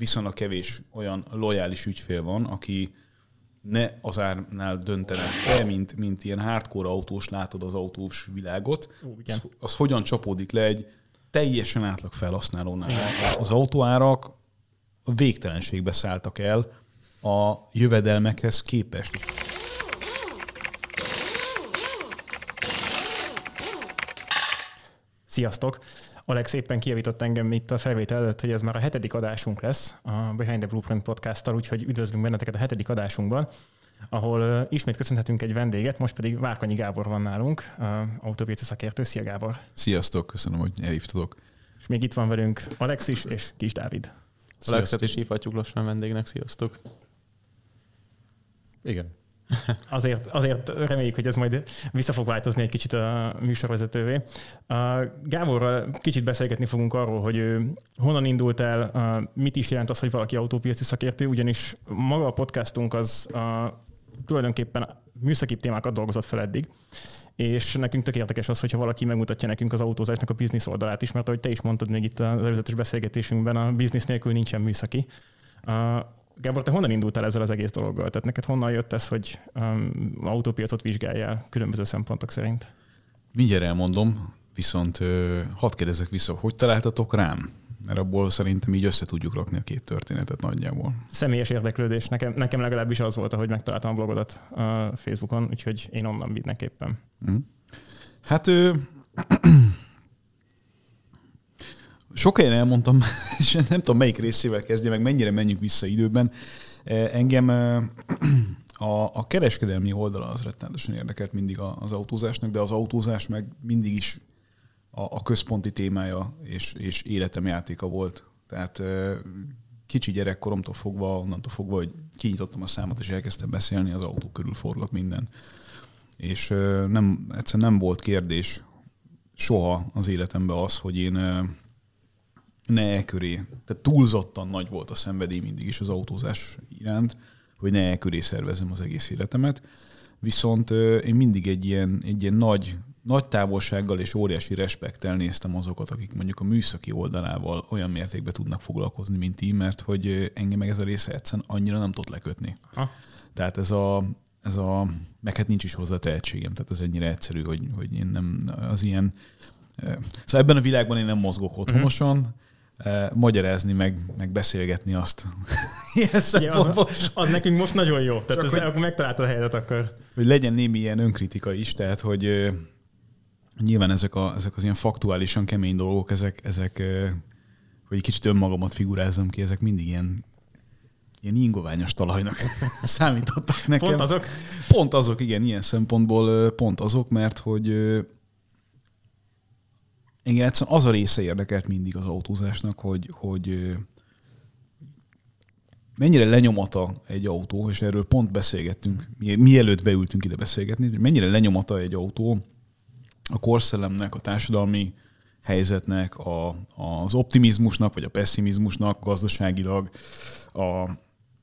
viszonylag kevés olyan lojális ügyfél van, aki ne az árnál döntene te, mint, mint ilyen hardcore autós látod az autós világot, Ó, igen. az, az hogyan csapódik le egy teljesen átlag felhasználónál. Az autóárak végtelenségbe szálltak el a jövedelmekhez képest. Sziasztok! Alex éppen kijavított engem itt a felvétel előtt, hogy ez már a hetedik adásunk lesz a Behind the Blueprint podcasttal, úgyhogy üdvözlünk benneteket a hetedik adásunkban, ahol ismét köszönhetünk egy vendéget, most pedig Várkonyi Gábor van nálunk, autópiaci szakértő. Szia Gábor! Sziasztok, köszönöm, hogy elhívtatok. És még itt van velünk Alex is, és Kis Dávid. Alexet is hívhatjuk lassan vendégnek, sziasztok. Igen. Azért, azért reméljük, hogy ez majd vissza fog változni egy kicsit a műsorvezetővé. Gáborral kicsit beszélgetni fogunk arról, hogy ő honnan indult el, mit is jelent az, hogy valaki autópiaci szakértő, ugyanis maga a podcastunk az uh, tulajdonképpen műszaki témákat dolgozott fel eddig, és nekünk tök érdekes az, hogyha valaki megmutatja nekünk az autózásnak a biznisz oldalát is, mert ahogy te is mondtad még itt az előzetes beszélgetésünkben, a biznisz nélkül nincsen műszaki. Gábor, te honnan indultál ezzel az egész dologgal? Tehát neked honnan jött ez, hogy um, autópiacot vizsgáljál különböző szempontok szerint? Mindjárt elmondom, viszont hadd kérdezzek vissza, hogy találtatok rám? Mert abból szerintem így össze tudjuk rakni a két történetet nagyjából. Személyes érdeklődés. Nekem, nekem legalábbis az volt, ahogy megtaláltam a blogodat a Facebookon, úgyhogy én onnan mindenképpen. Mm. Hát sok helyen elmondtam, és nem tudom melyik részével kezdje, meg mennyire menjünk vissza időben. Engem a, a kereskedelmi oldala az rettenetesen érdekelt mindig az autózásnak, de az autózás meg mindig is a, a központi témája és, és életem játéka volt. Tehát kicsi gyerekkoromtól fogva, onnantól fogva, hogy kinyitottam a számot, és elkezdtem beszélni, az autó körül forgott minden. És nem, egyszerűen nem volt kérdés soha az életemben az, hogy én ne e köré, tehát túlzottan nagy volt a szenvedély mindig is az autózás iránt, hogy ne e köré szervezem az egész életemet. Viszont én mindig egy ilyen, egy ilyen nagy, nagy távolsággal és óriási respektel néztem azokat, akik mondjuk a műszaki oldalával olyan mértékben tudnak foglalkozni, mint én, mert hogy engem meg ez a része egyszerűen annyira nem tud lekötni. Ha. Tehát ez a, ez a, meg hát nincs is hozzá tehetségem, tehát ez ennyire egyszerű, hogy, hogy én nem az ilyen, szóval ebben a világban én nem mozgok otthonosan, mm-hmm magyarázni, meg, meg beszélgetni azt. ilyen ja, az, az nekünk most nagyon jó. Tehát ez, hogy, akkor megtaláltad a helyet akkor. Hogy legyen némi ilyen önkritika is, tehát hogy uh, nyilván ezek, a, ezek az ilyen faktuálisan kemény dolgok, ezek, ezek uh, hogy egy kicsit önmagamat figurázzam ki, ezek mindig ilyen ilyen ingoványos talajnak számítottak nekem. Pont azok? Pont azok, igen, ilyen szempontból pont azok, mert hogy engem egyszerűen az a része érdekelt mindig az autózásnak, hogy, hogy mennyire lenyomata egy autó, és erről pont beszélgettünk, mielőtt beültünk ide beszélgetni, hogy mennyire lenyomata egy autó a korszellemnek, a társadalmi helyzetnek, a, az optimizmusnak, vagy a pessimizmusnak gazdaságilag, a,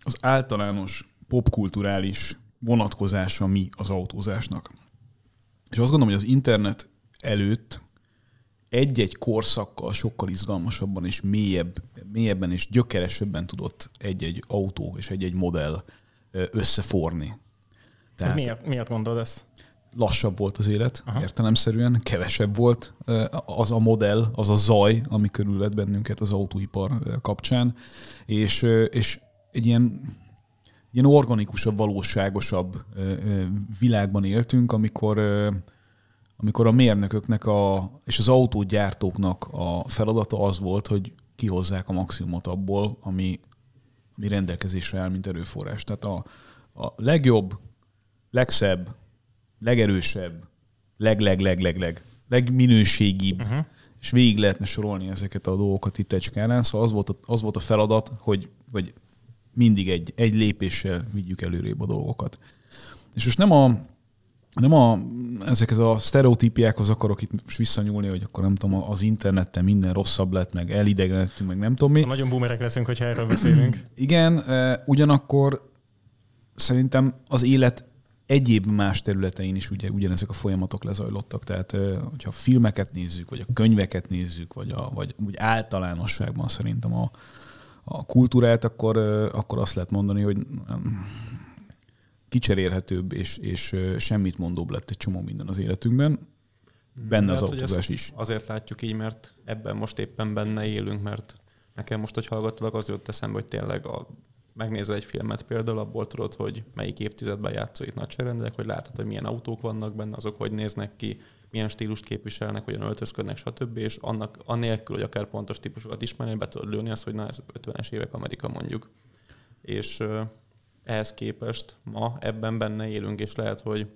az általános popkulturális vonatkozása mi az autózásnak. És azt gondolom, hogy az internet előtt egy-egy korszakkal sokkal izgalmasabban és mélyebb, mélyebben és gyökeresebben tudott egy-egy autó és egy-egy modell összeforni. Tehát miért, miért mondod ezt? Lassabb volt az élet, Aha. értelemszerűen, kevesebb volt az a modell, az a zaj, ami körülvett bennünket az autóipar kapcsán, és, és egy ilyen, ilyen organikusabb, valóságosabb világban éltünk, amikor amikor a mérnököknek a, és az autógyártóknak a feladata az volt, hogy kihozzák a maximumot abból, ami, ami rendelkezésre áll, mint erőforrás. Tehát a, a legjobb, legszebb, legerősebb, leg-leg-leg-leg-leg, legminőségibb, uh-huh. és végig lehetne sorolni ezeket a dolgokat itt egy skálán. Szóval az volt a, az volt a feladat, hogy vagy mindig egy, egy lépéssel vigyük előrébb a dolgokat. És most nem a nem a, ezekhez a sztereotípiákhoz akarok itt most visszanyúlni, hogy akkor nem tudom, az interneten minden rosszabb lett, meg elidegenedtünk, meg nem tudom mi. Nagyon boomerek leszünk, hogyha erről beszélünk. Igen, ugyanakkor szerintem az élet egyéb más területein is ugye ugyanezek a folyamatok lezajlottak. Tehát, hogyha filmeket nézzük, vagy a könyveket nézzük, vagy, a, vagy úgy általánosságban szerintem a, a kultúrát, akkor, akkor azt lehet mondani, hogy kicserélhetőbb és, és semmit mondóbb lett egy csomó minden az életünkben. Benne az autózás is. Azért látjuk így, mert ebben most éppen benne élünk, mert nekem most, hogy hallgattalak, az jött eszembe, hogy tényleg a, megnézel egy filmet például, abból tudod, hogy melyik évtizedben játszó itt nagyságrendek, hogy látod, hogy milyen autók vannak benne, azok hogy néznek ki, milyen stílust képviselnek, hogyan öltözködnek, stb. És annak, annélkül, hogy akár pontos típusokat ismerni, be tudod lőni azt, hogy na ez 50-es évek Amerika mondjuk. És ehhez képest ma ebben benne élünk, és lehet, hogy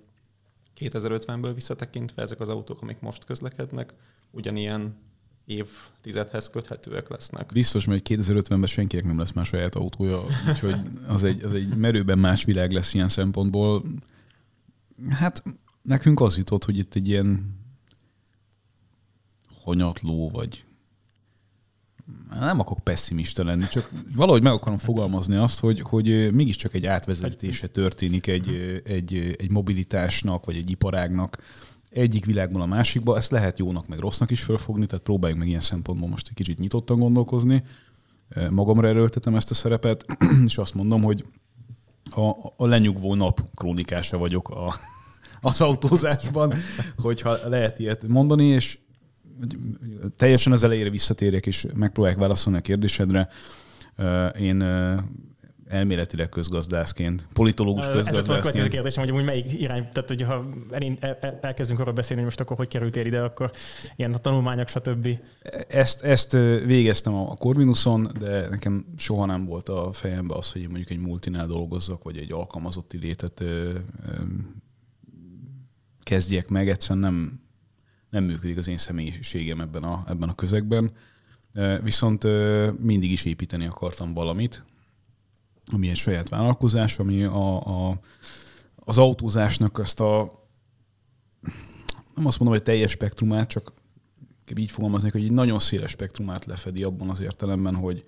2050-ből visszatekintve ezek az autók, amik most közlekednek, ugyanilyen évtizedhez köthetőek lesznek. Biztos, hogy 2050-ben senkinek nem lesz már saját autója, úgyhogy az egy, az egy merőben más világ lesz ilyen szempontból. Hát nekünk az jutott, hogy itt egy ilyen hanyatló, vagy nem akarok pessimista lenni, csak valahogy meg akarom fogalmazni azt, hogy, hogy mégiscsak egy átvezetése történik egy, egy, egy mobilitásnak, vagy egy iparágnak egyik világból a másikba. Ezt lehet jónak, meg rossznak is fölfogni, tehát próbáljunk meg ilyen szempontból most egy kicsit nyitottan gondolkozni. Magamra erőltetem ezt a szerepet, és azt mondom, hogy a, a lenyugvó nap krónikása vagyok a, az autózásban, hogyha lehet ilyet mondani, és teljesen az elejére visszatérjek, és megpróbálják válaszolni a kérdésedre. Én elméletileg közgazdászként, politológus közgazdászként. Ez a kérdésem, hogy melyik irány, tehát hogyha elkezdünk arról beszélni, hogy most akkor hogy kerültél ide, akkor ilyen a tanulmányok, stb. Ezt, ezt végeztem a Corvinuson, de nekem soha nem volt a fejembe az, hogy mondjuk egy multinál dolgozzak, vagy egy alkalmazotti létet kezdjek meg, egyszerűen nem, nem működik az én személyiségem ebben a, ebben a közegben. Viszont mindig is építeni akartam valamit, ami egy saját vállalkozás, ami a, a, az autózásnak ezt a nem azt mondom, hogy teljes spektrumát, csak így fogalmazni, hogy egy nagyon széles spektrumát lefedi abban az értelemben, hogy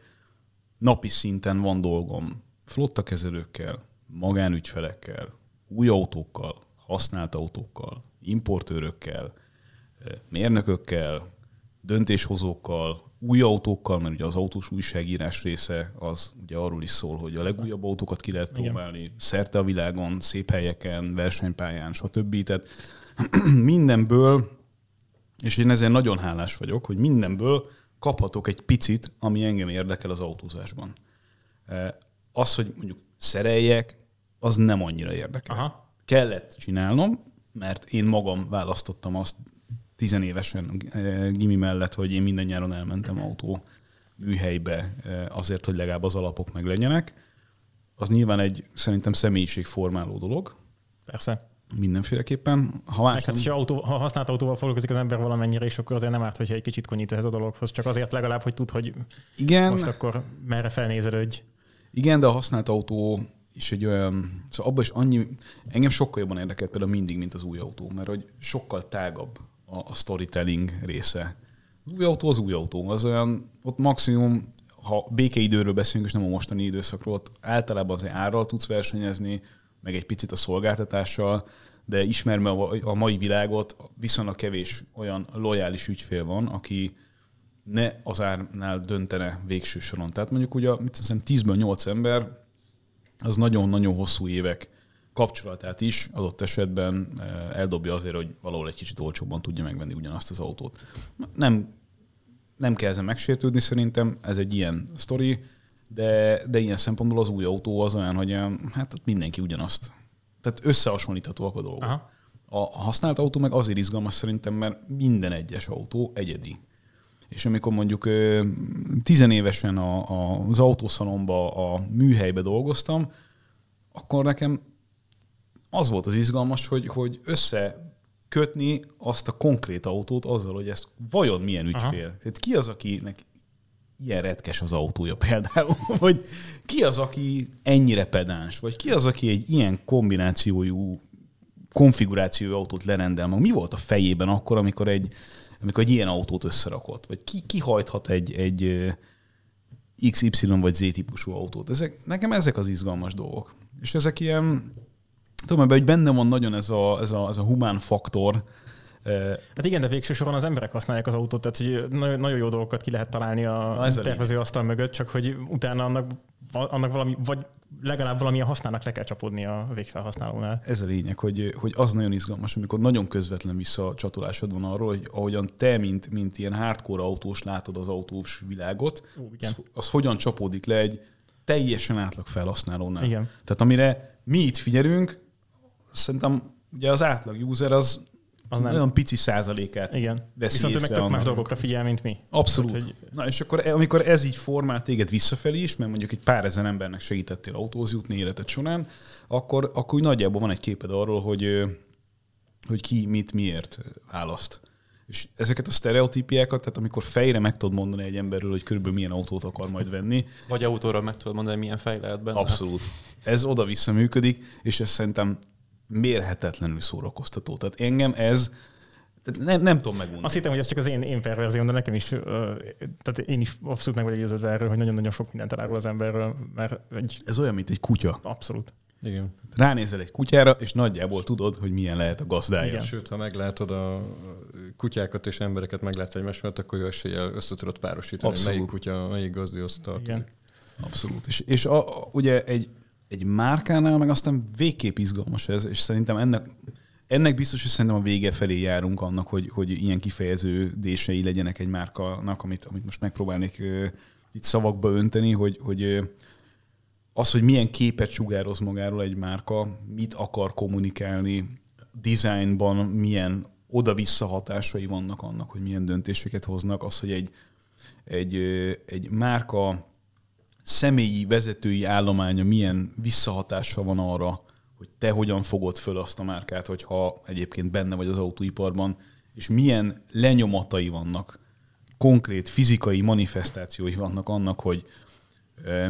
napi szinten van dolgom flottakezelőkkel, magánügyfelekkel, új autókkal, használt autókkal, importőrökkel, mérnökökkel, döntéshozókkal, új autókkal, mert ugye az autós újságírás része az ugye arról is szól, hogy a legújabb autókat ki lehet próbálni Igen. szerte a világon, szép helyeken, versenypályán, stb. Tehát mindenből, és én ezért nagyon hálás vagyok, hogy mindenből kaphatok egy picit, ami engem érdekel az autózásban. Az, hogy mondjuk szereljek, az nem annyira érdekel. Aha. Kellett csinálnom, mert én magam választottam azt tizenévesen eh, gimi mellett, hogy én minden nyáron elmentem autó műhelybe eh, azért, hogy legalább az alapok meg legyenek. Az nyilván egy szerintem személyiségformáló dolog. Persze. Mindenféleképpen. Ha, más hát, ha, autó, ha használt autóval foglalkozik az ember valamennyire, és akkor azért nem árt, hogyha egy kicsit konyít ehhez a dologhoz, csak azért legalább, hogy tud, hogy Igen. most akkor merre felnézelődj. Igen, de a használt autó is egy olyan, szóval abban is annyi, engem sokkal jobban érdekelt például mindig, mint az új autó, mert hogy sokkal tágabb a, a storytelling része. Az új autó az új autó, az olyan, ott maximum, ha békeidőről beszélünk, és nem a mostani időszakról, ott általában az árral tudsz versenyezni, meg egy picit a szolgáltatással, de ismerve a mai világot, viszonylag kevés olyan lojális ügyfél van, aki ne az árnál döntene végső soron. Tehát mondjuk ugye 10-ből 8 ember, az nagyon-nagyon hosszú évek kapcsolatát is adott esetben eh, eldobja azért, hogy valahol egy kicsit olcsóbban tudja megvenni ugyanazt az autót. Nem, nem kell ezen megsértődni szerintem, ez egy ilyen sztori, de, de ilyen szempontból az új autó az olyan, hogy eh, hát mindenki ugyanazt. Tehát összehasonlíthatóak a dolgok. Aha. A használt autó meg azért izgalmas szerintem, mert minden egyes autó egyedi. És amikor mondjuk eh, tizenévesen az autószalomba, a műhelybe dolgoztam, akkor nekem az volt az izgalmas, hogy, hogy összekötni azt a konkrét autót azzal, hogy ezt vajon milyen ügyfél. Aha. Tehát ki az, akinek ilyen retkes az autója például, vagy ki az, aki ennyire pedáns, vagy ki az, aki egy ilyen kombinációjú konfigurációjú autót lerendel meg. Mi volt a fejében akkor, amikor egy, amikor egy ilyen autót összerakott? Vagy ki, ki hajthat egy, egy XY vagy Z típusú autót? Ezek, nekem ezek az izgalmas dolgok. És ezek ilyen tudom, ebben, hogy benne van nagyon ez a, ez a, ez a humán faktor, Hát igen, de végső soron az emberek használják az autót, tehát hogy nagyon, nagyon jó dolgokat ki lehet találni a, a tervező asztal mögött, csak hogy utána annak, annak valami, vagy legalább valamilyen használnak le kell csapódni a végfelhasználónál. Ez a lényeg, hogy, hogy az nagyon izgalmas, amikor nagyon közvetlen visszacsatolásod van arról, hogy ahogyan te, mint, mint ilyen hardcore autós látod az autós világot, Ó, igen. az, az hogyan csapódik le egy teljesen átlag felhasználónál. Igen. Tehát amire mi itt figyelünk, szerintem ugye az átlag user az, az nem. nagyon pici százalékát Igen. veszi Viszont ő meg tök más dolgokra figyel, mint mi. Abszolút. Tehát, hogy- Na és akkor e- amikor ez így formál téged visszafelé is, mert mondjuk egy pár ezer embernek segítettél autóhoz jutni életed során, akkor, akkor úgy nagyjából van egy képed arról, hogy, hogy ki mit miért választ. És ezeket a sztereotípiákat, tehát amikor fejre meg tudod mondani egy emberről, hogy körülbelül milyen autót akar majd venni, Vagy autóról meg tudod mondani, milyen fej lehet benne. abszolút. Ez oda-vissza működik, és ez szerintem mérhetetlenül szórakoztató. Tehát engem ez, tehát nem, nem tudom megmondani. Azt hittem, hogy ez csak az én, én perverzióm, de nekem is, tehát én is abszolút meg vagyok győződve erről, hogy nagyon-nagyon sok mindent elárul az emberről, mert egy Ez olyan, mint egy kutya. abszolút. Igen. Ránézel egy kutyára, és nagyjából tudod, hogy milyen lehet a gazdája. Igen. Sőt, ha meglátod a kutyákat és embereket meglátsz egymás mellett, akkor jó eséllyel össze tudod párosítani, Abszolút. melyik kutya, melyik gazdihoz tartozik. Igen. Abszolút. És, és a, a, ugye egy, egy márkánál meg aztán végképp izgalmas ez, és szerintem ennek, ennek biztos, hogy szerintem a vége felé járunk annak, hogy, hogy ilyen kifejeződései legyenek egy márkának, amit, amit most megpróbálnék ö, itt szavakba önteni, hogy, hogy ö, az, hogy milyen képet sugároz magáról egy márka, mit akar kommunikálni, designban milyen oda-vissza hatásai vannak annak, hogy milyen döntéseket hoznak, az, hogy egy, egy, egy márka személyi vezetői állománya milyen visszahatással van arra, hogy te hogyan fogod föl azt a márkát, hogyha egyébként benne vagy az autóiparban, és milyen lenyomatai vannak, konkrét fizikai manifestációi vannak annak, hogy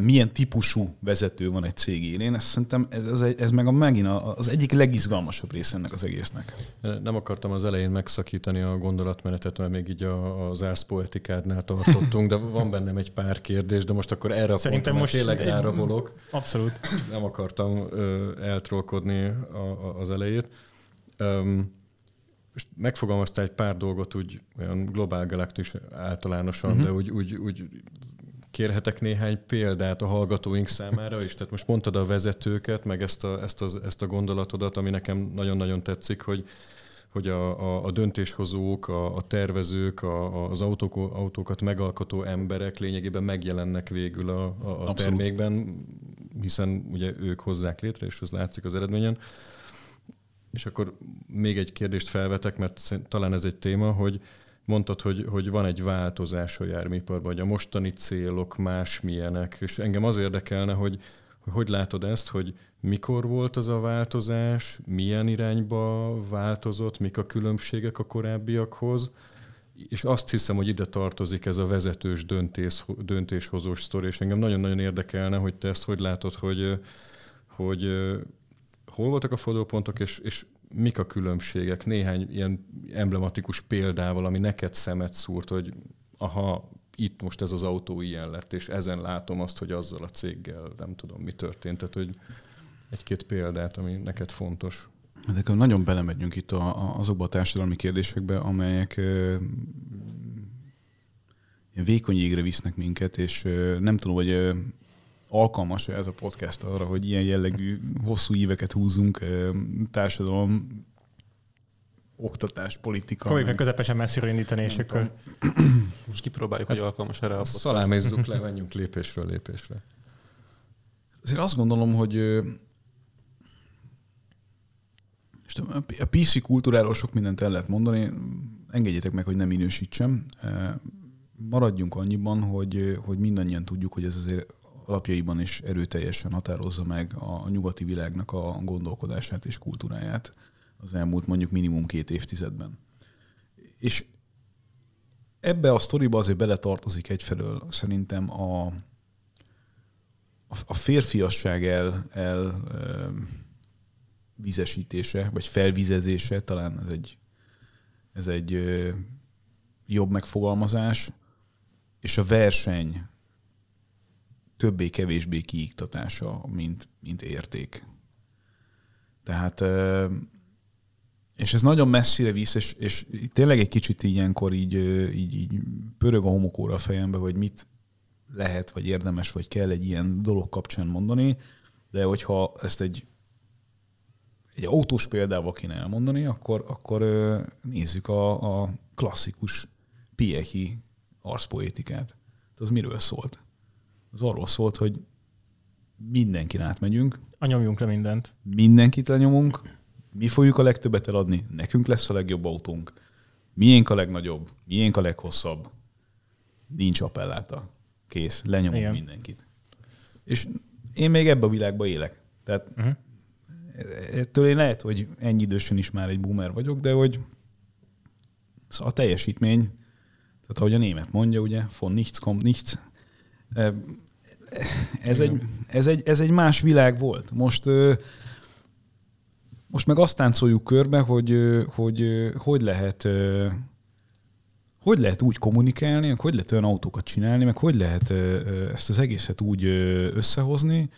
milyen típusú vezető van egy cég élén. Ezt szerintem ez, ez, ez meg a, megint az egyik legizgalmasabb része ennek az egésznek. Nem akartam az elején megszakítani a gondolatmenetet, mert még így a, az árszpoetikádnál tartottunk, de van bennem egy pár kérdés, de most akkor erre a Szerintem ponton, most tényleg egy- rárabolok. Abszolút. Nem akartam a, a, az elejét. Öm, most megfogalmaztál egy pár dolgot úgy olyan globál galaktis általánosan, uh-huh. de úgy, úgy, úgy kérhetek néhány példát a hallgatóink számára is. Tehát most mondtad a vezetőket, meg ezt a, ezt, az, ezt a gondolatodat, ami nekem nagyon-nagyon tetszik, hogy hogy a, a, a döntéshozók, a, a tervezők, a, az autók, autókat megalkotó emberek lényegében megjelennek végül a, a, a Abszolút. termékben, hiszen ugye ők hozzák létre, és az látszik az eredményen. És akkor még egy kérdést felvetek, mert talán ez egy téma, hogy mondtad, hogy, hogy van egy változás a járműiparban, hogy a mostani célok másmilyenek, és engem az érdekelne, hogy hogy, látod ezt, hogy mikor volt az a változás, milyen irányba változott, mik a különbségek a korábbiakhoz, és azt hiszem, hogy ide tartozik ez a vezetős döntés, döntéshozós sztori, és engem nagyon-nagyon érdekelne, hogy te ezt hogy látod, hogy, hogy hol voltak a fordulópontok, és, és mik a különbségek? Néhány ilyen emblematikus példával, ami neked szemet szúrt, hogy aha, itt most ez az autó ilyen lett, és ezen látom azt, hogy azzal a céggel nem tudom, mi történt. Tehát, hogy egy-két példát, ami neked fontos. De akkor nagyon belemegyünk itt a, a, azokba a társadalmi kérdésekbe, amelyek ö, vékony égre visznek minket, és ö, nem tudom, hogy ö, alkalmas ez a podcast arra, hogy ilyen jellegű hosszú éveket húzunk társadalom, oktatás, politika. Próbáljuk meg közepesen messziről indítani, és akkor Most kipróbáljuk, hogy alkalmas erre a podcast. Szalámézzük le, menjünk lépésről lépésre. Azért azt gondolom, hogy a PC kultúráról sok mindent el lehet mondani, engedjétek meg, hogy nem minősítsem. Maradjunk annyiban, hogy, hogy mindannyian tudjuk, hogy ez azért alapjaiban is erőteljesen határozza meg a nyugati világnak a gondolkodását és kultúráját az elmúlt mondjuk minimum két évtizedben. És ebbe a sztoriba azért beletartozik egyfelől szerintem a, a- férfiasság el, el vizesítése, vagy felvizezése, talán ez egy, ez egy jobb megfogalmazás, és a verseny többé-kevésbé kiiktatása, mint, mint érték. Tehát és ez nagyon messzire visz, és, és tényleg egy kicsit ilyenkor így, így, így pörög a homokóra a fejembe, hogy mit lehet, vagy érdemes, vagy kell egy ilyen dolog kapcsán mondani, de hogyha ezt egy, egy autós példával kéne elmondani, akkor, akkor nézzük a, a klasszikus Piechi arszpoétikát. Az miről szólt? Az arról szólt, hogy mindenkin átmegyünk. A nyomjunk le mindent. Mindenkit lenyomunk, mi fogjuk a legtöbbet eladni, nekünk lesz a legjobb autónk, miénk a legnagyobb, miénk a leghosszabb, nincs appelláta. Kész, lenyomunk Igen. mindenkit. És én még ebbe a világba élek. Tehát uh-huh. ettől én lehet, hogy ennyi idősen is már egy boomer vagyok, de hogy a teljesítmény, tehát ahogy a német mondja, ugye, von nichts kommt nichts, ez egy, ez, egy, ez egy más világ volt. Most most meg azt táncoljuk körbe, hogy hogy, hogy lehet hogy lehet úgy kommunikálni, meg hogy lehet olyan autókat csinálni, meg hogy lehet ezt az egészet úgy összehozni,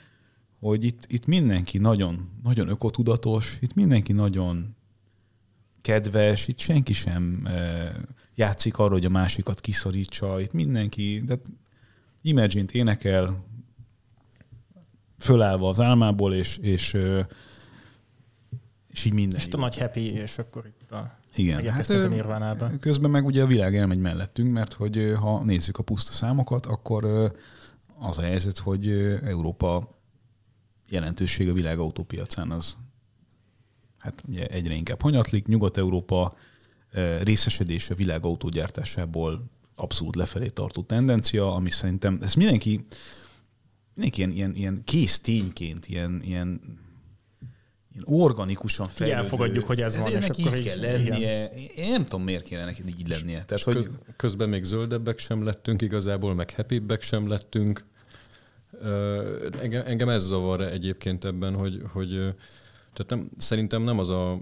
hogy itt, itt mindenki nagyon, nagyon ökotudatos, itt mindenki nagyon kedves, itt senki sem játszik arra, hogy a másikat kiszorítsa, itt mindenki, de Imagine-t énekel, fölállva az álmából, és, és, és így minden. És a nagy happy, és akkor itt a igen, hát a nirvánában. Közben meg ugye a világ elmegy mellettünk, mert hogy ha nézzük a puszta számokat, akkor az a helyzet, hogy Európa jelentőség a világ autópiacán az hát ugye egyre inkább hanyatlik. Nyugat-Európa részesedése a világ autógyártásából abszolút lefelé tartó tendencia, ami szerintem, ez mindenki, mindenki ilyen, ilyen, ilyen kész tényként, ilyen, ilyen ilyen organikusan fejlődő. Elfogadjuk, hogy ez, ez van. Ennek így kell lennie. Igen. Én nem tudom, miért kéne neki így lennie. Tehát, hogy... Közben még zöldebbek sem lettünk igazából, meg happybbek sem lettünk. Engem, engem ez zavar egyébként ebben, hogy, hogy tehát nem, szerintem nem az a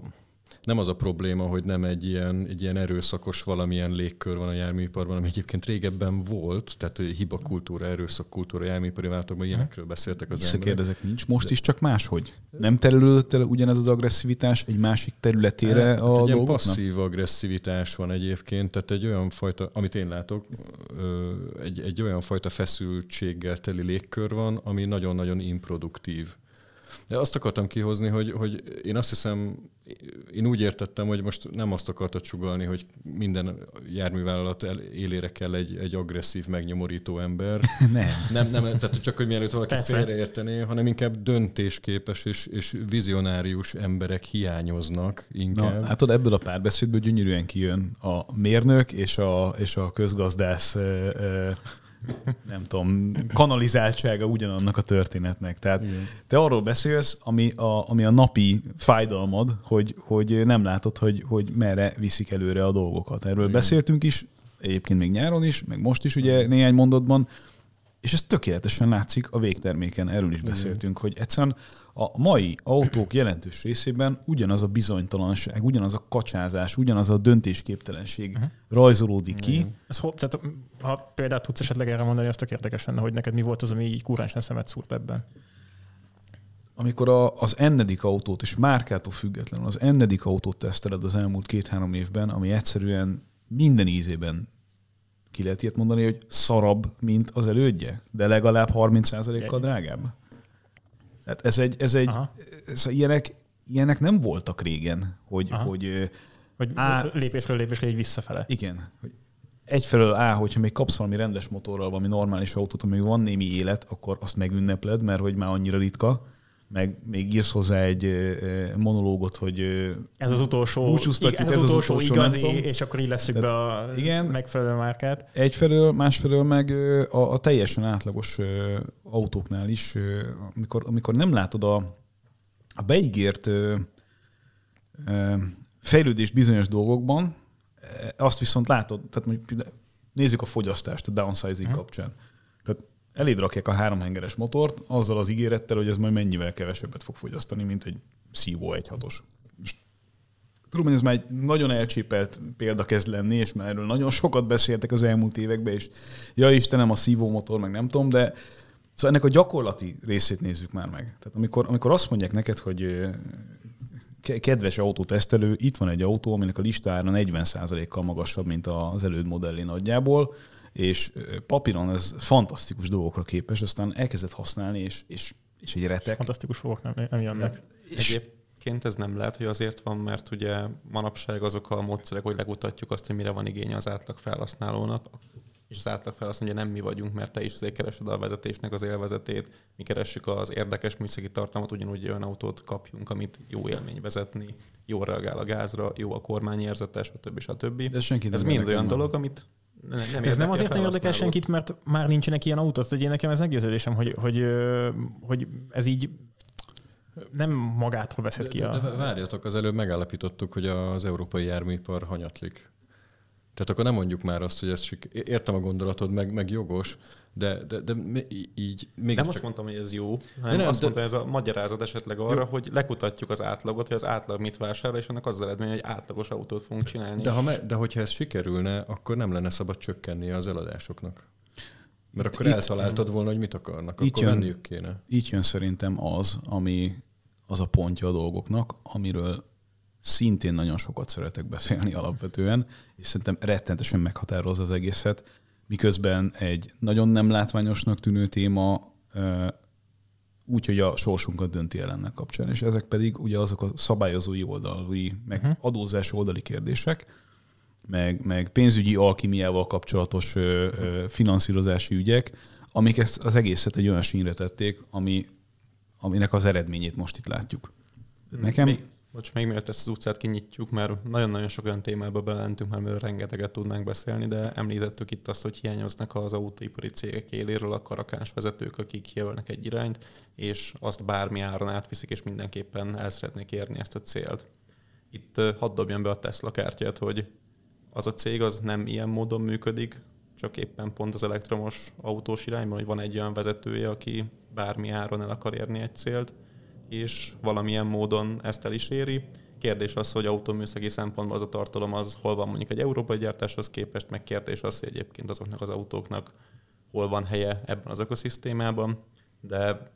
nem az a probléma, hogy nem egy ilyen, egy ilyen erőszakos valamilyen légkör van a járműiparban, ami egyébként régebben volt, tehát hiba kultúra, erőszak kultúra, járműipari vállalatokban ilyenekről beszéltek az emberek. kérdezek, nincs most is, csak máshogy. Nem terülődött el ugyanez az agresszivitás egy másik területére hát, a egy ilyen passzív agresszivitás van egyébként, tehát egy olyan fajta, amit én látok, egy, egy olyan fajta feszültséggel teli légkör van, ami nagyon-nagyon improduktív. De azt akartam kihozni, hogy, hogy én azt hiszem, én úgy értettem, hogy most nem azt akartad sugalni, hogy minden járművállalat élére kell egy, egy agresszív, megnyomorító ember. nem. nem. Nem, tehát csak, hogy mielőtt valaki Persze. félreértené, hanem inkább döntésképes és, és vizionárius emberek hiányoznak inkább. Na, hát ott ebből a párbeszédből gyönyörűen kijön a mérnök és a, és a közgazdász nem tudom, kanalizáltsága ugyanannak a történetnek. Tehát Igen. te arról beszélsz, ami a, ami a napi fájdalmad, hogy, hogy nem látod, hogy, hogy merre viszik előre a dolgokat. Erről Igen. beszéltünk is, egyébként még nyáron is, meg most is ugye néhány mondatban, és ez tökéletesen látszik a végterméken, erről is beszéltünk, hogy egyszerűen a mai autók jelentős részében ugyanaz a bizonytalanság, ugyanaz a kacsázás, ugyanaz a döntésképtelenség uh-huh. rajzolódik ki. Ez, tehát, ha például tudsz esetleg erre mondani, az tök érdekes lenne, hogy neked mi volt az, ami így kuránsan szemet szúrt ebben. Amikor a, az ennedik autót, és márkától függetlenül az ennedik autót teszteled az elmúlt két-három évben, ami egyszerűen minden ízében ki lehet ilyet mondani, hogy szarabb, mint az elődje, de legalább 30%-kal drágább. Tehát ez egy, ez egy ez, ilyenek, ilyenek nem voltak régen, hogy, Aha. hogy hogy á, lépésről lépésre egy visszafele. Igen. Hogy egyfelől á, hogyha még kapsz valami rendes motorral, valami normális autót, ami van némi élet, akkor azt megünnepled, mert hogy már annyira ritka meg még írsz hozzá egy monológot, hogy ez az utolsó, ez, ez az, az utolsó, igazi, és akkor így leszük be a igen, megfelelő márkát. Egyfelől, másfelől meg a, a teljesen átlagos autóknál is, amikor, amikor nem látod a, a beígért fejlődés bizonyos dolgokban, azt viszont látod, tehát mondjuk nézzük a fogyasztást a downsizing hmm. kapcsán. Tehát eléd rakják a háromhengeres motort, azzal az ígérettel, hogy ez majd mennyivel kevesebbet fog fogyasztani, mint egy Szívó 1.6-os. Tudom, hogy ez már egy nagyon elcsépelt példa kezd lenni, és már erről nagyon sokat beszéltek az elmúlt években, és ja Istenem, a szívó motor, meg nem tudom, de szóval ennek a gyakorlati részét nézzük már meg. Tehát amikor, amikor azt mondják neked, hogy kedves autótesztelő, itt van egy autó, aminek a listára 40%-kal magasabb, mint az előd modellé nagyjából, és papíron ez fantasztikus dolgokra képes, aztán elkezdett használni, és, és, és egy retek. Fantasztikus fogok nem, nem jönnek. És Egyébként ez nem lehet, hogy azért van, mert ugye manapság azok a módszerek, hogy legutatjuk azt, hogy mire van igénye az átlag felhasználónak, és az átlag felhasználó ugye nem mi vagyunk, mert te is azért keresed a vezetésnek az élvezetét, mi keressük az érdekes műszaki tartalmat, ugyanúgy olyan autót kapjunk, amit jó élmény vezetni, jó reagál a gázra, jó a kormányérzetes, stb. stb. De senki ez mind olyan dolog, amit nem, nem ez nem azért nem érdekel senkit, mert már nincsenek ilyen autók. hogy én nekem ez meggyőződésem, hogy, hogy, hogy ez így nem magától veszed ki a... De, de várjatok, az előbb megállapítottuk, hogy az európai járműipar hanyatlik. Tehát akkor nem mondjuk már azt, hogy ez csak értem a gondolatod, meg, meg jogos, de, de, de így még Nem csak... azt mondtam, hogy ez jó, hanem nem, azt de... mondtam, ez a magyarázat esetleg arra, jó. hogy lekutatjuk az átlagot, hogy az átlag mit vásárol, és annak az, eredmény, hogy átlagos autót fogunk csinálni. De, ha me, de hogyha ez sikerülne, akkor nem lenne szabad csökkenni az eladásoknak. Mert itt, akkor itt, eltaláltad volna, hogy mit akarnak, akkor jön, venniük kéne. Így jön szerintem az, ami az a pontja a dolgoknak, amiről szintén nagyon sokat szeretek beszélni alapvetően, és szerintem rettentesen meghatározza az egészet, miközben egy nagyon nem látványosnak tűnő téma úgy, hogy a sorsunkat dönti el ennek kapcsán. És ezek pedig ugye azok a szabályozói oldali, meg uh-huh. adózás oldali kérdések, meg, meg pénzügyi alkimiával kapcsolatos ö, ö, finanszírozási ügyek, amik ezt az egészet egy olyan sínre tették, ami, aminek az eredményét most itt látjuk. Nekem... Még, most még mielőtt ezt az utcát kinyitjuk, mert nagyon-nagyon sok olyan témába belentünk, mert amiről rengeteget tudnánk beszélni, de említettük itt azt, hogy hiányoznak az autóipari cégek éléről a karakáns vezetők, akik jelölnek egy irányt, és azt bármi áron átviszik, és mindenképpen el szeretnék érni ezt a célt. Itt hadd dobjam be a Tesla kártyát, hogy az a cég az nem ilyen módon működik, csak éppen pont az elektromos autós irányban, hogy van egy olyan vezetője, aki bármi áron el akar érni egy célt, és valamilyen módon ezt el is éri. Kérdés az, hogy autóműszaki szempontból az a tartalom az hol van mondjuk egy európai gyártáshoz képest, meg kérdés az, hogy egyébként azoknak az autóknak hol van helye ebben az ökoszisztémában, de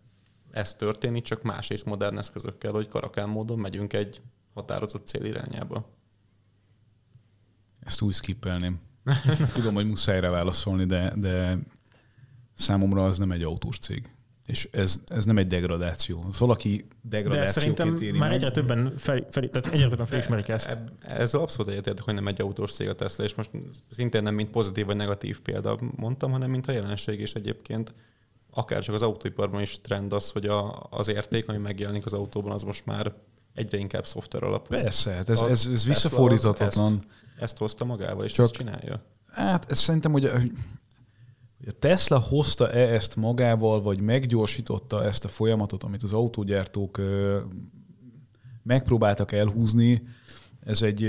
ez történik, csak más és modern eszközökkel, hogy karakán módon megyünk egy határozott cél irányába. Ezt úgy skippelném. Tudom, hogy muszáj rá válaszolni, de, de számomra az nem egy autós cég. És ez, ez nem egy degradáció. Az valaki degradációként éri már egyre többen, fel, fel, tehát egyre többen felismerik ezt. Ez abszolút egyetértek, hogy nem egy autós cég a Tesla, és most szintén nem mint pozitív vagy negatív példa mondtam, hanem mint a jelenség is egyébként. Akár csak az autóiparban is trend az, hogy a, az érték, ami megjelenik az autóban, az most már egyre inkább szoftver alapú. Persze, hát ez, ez, ez visszafordíthatatlan. Ezt, ezt hozta magával, és Csak, ezt csinálja. Hát ez szerintem, hogy a Tesla hozta-e ezt magával, vagy meggyorsította ezt a folyamatot, amit az autógyártók megpróbáltak elhúzni, ez egy,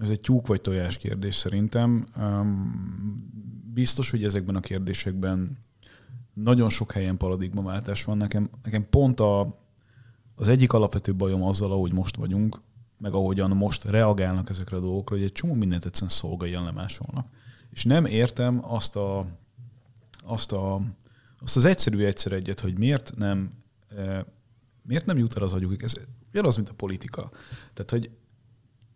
ez egy tyúk vagy tojás kérdés szerintem. Biztos, hogy ezekben a kérdésekben nagyon sok helyen paradigmaváltás van. Nekem, nekem pont a, az egyik alapvető bajom azzal, ahogy most vagyunk, meg ahogyan most reagálnak ezekre a dolgokra, hogy egy csomó mindent egyszerűen szolgáljan lemásolnak. És nem értem azt a azt, a, azt az egyszerű egyszer egyet, hogy miért nem, e, miért nem jut el az agyuk. Ez ugyanaz, mint a politika. Tehát, hogy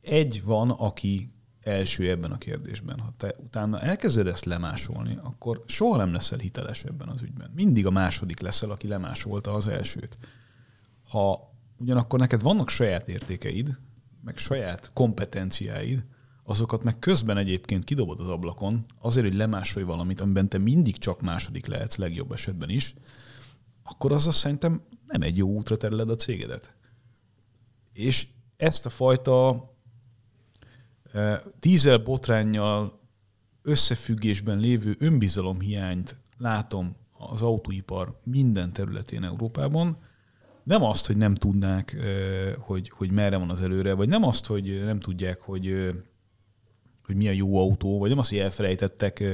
egy van, aki első ebben a kérdésben. Ha te utána elkezded ezt lemásolni, akkor soha nem leszel hiteles ebben az ügyben. Mindig a második leszel, aki lemásolta az elsőt. Ha ugyanakkor neked vannak saját értékeid, meg saját kompetenciáid, azokat meg közben egyébként kidobod az ablakon, azért, hogy lemásolj valamit, amiben te mindig csak második lehetsz, legjobb esetben is, akkor az azt szerintem nem egy jó útra tereled a cégedet. És ezt a fajta e, tízel botránnyal összefüggésben lévő önbizalomhiányt látom az autóipar minden területén Európában. Nem azt, hogy nem tudnák, e, hogy, hogy merre van az előre, vagy nem azt, hogy nem tudják, hogy e, hogy mi a jó autó, vagy nem az, hogy elfelejtettek.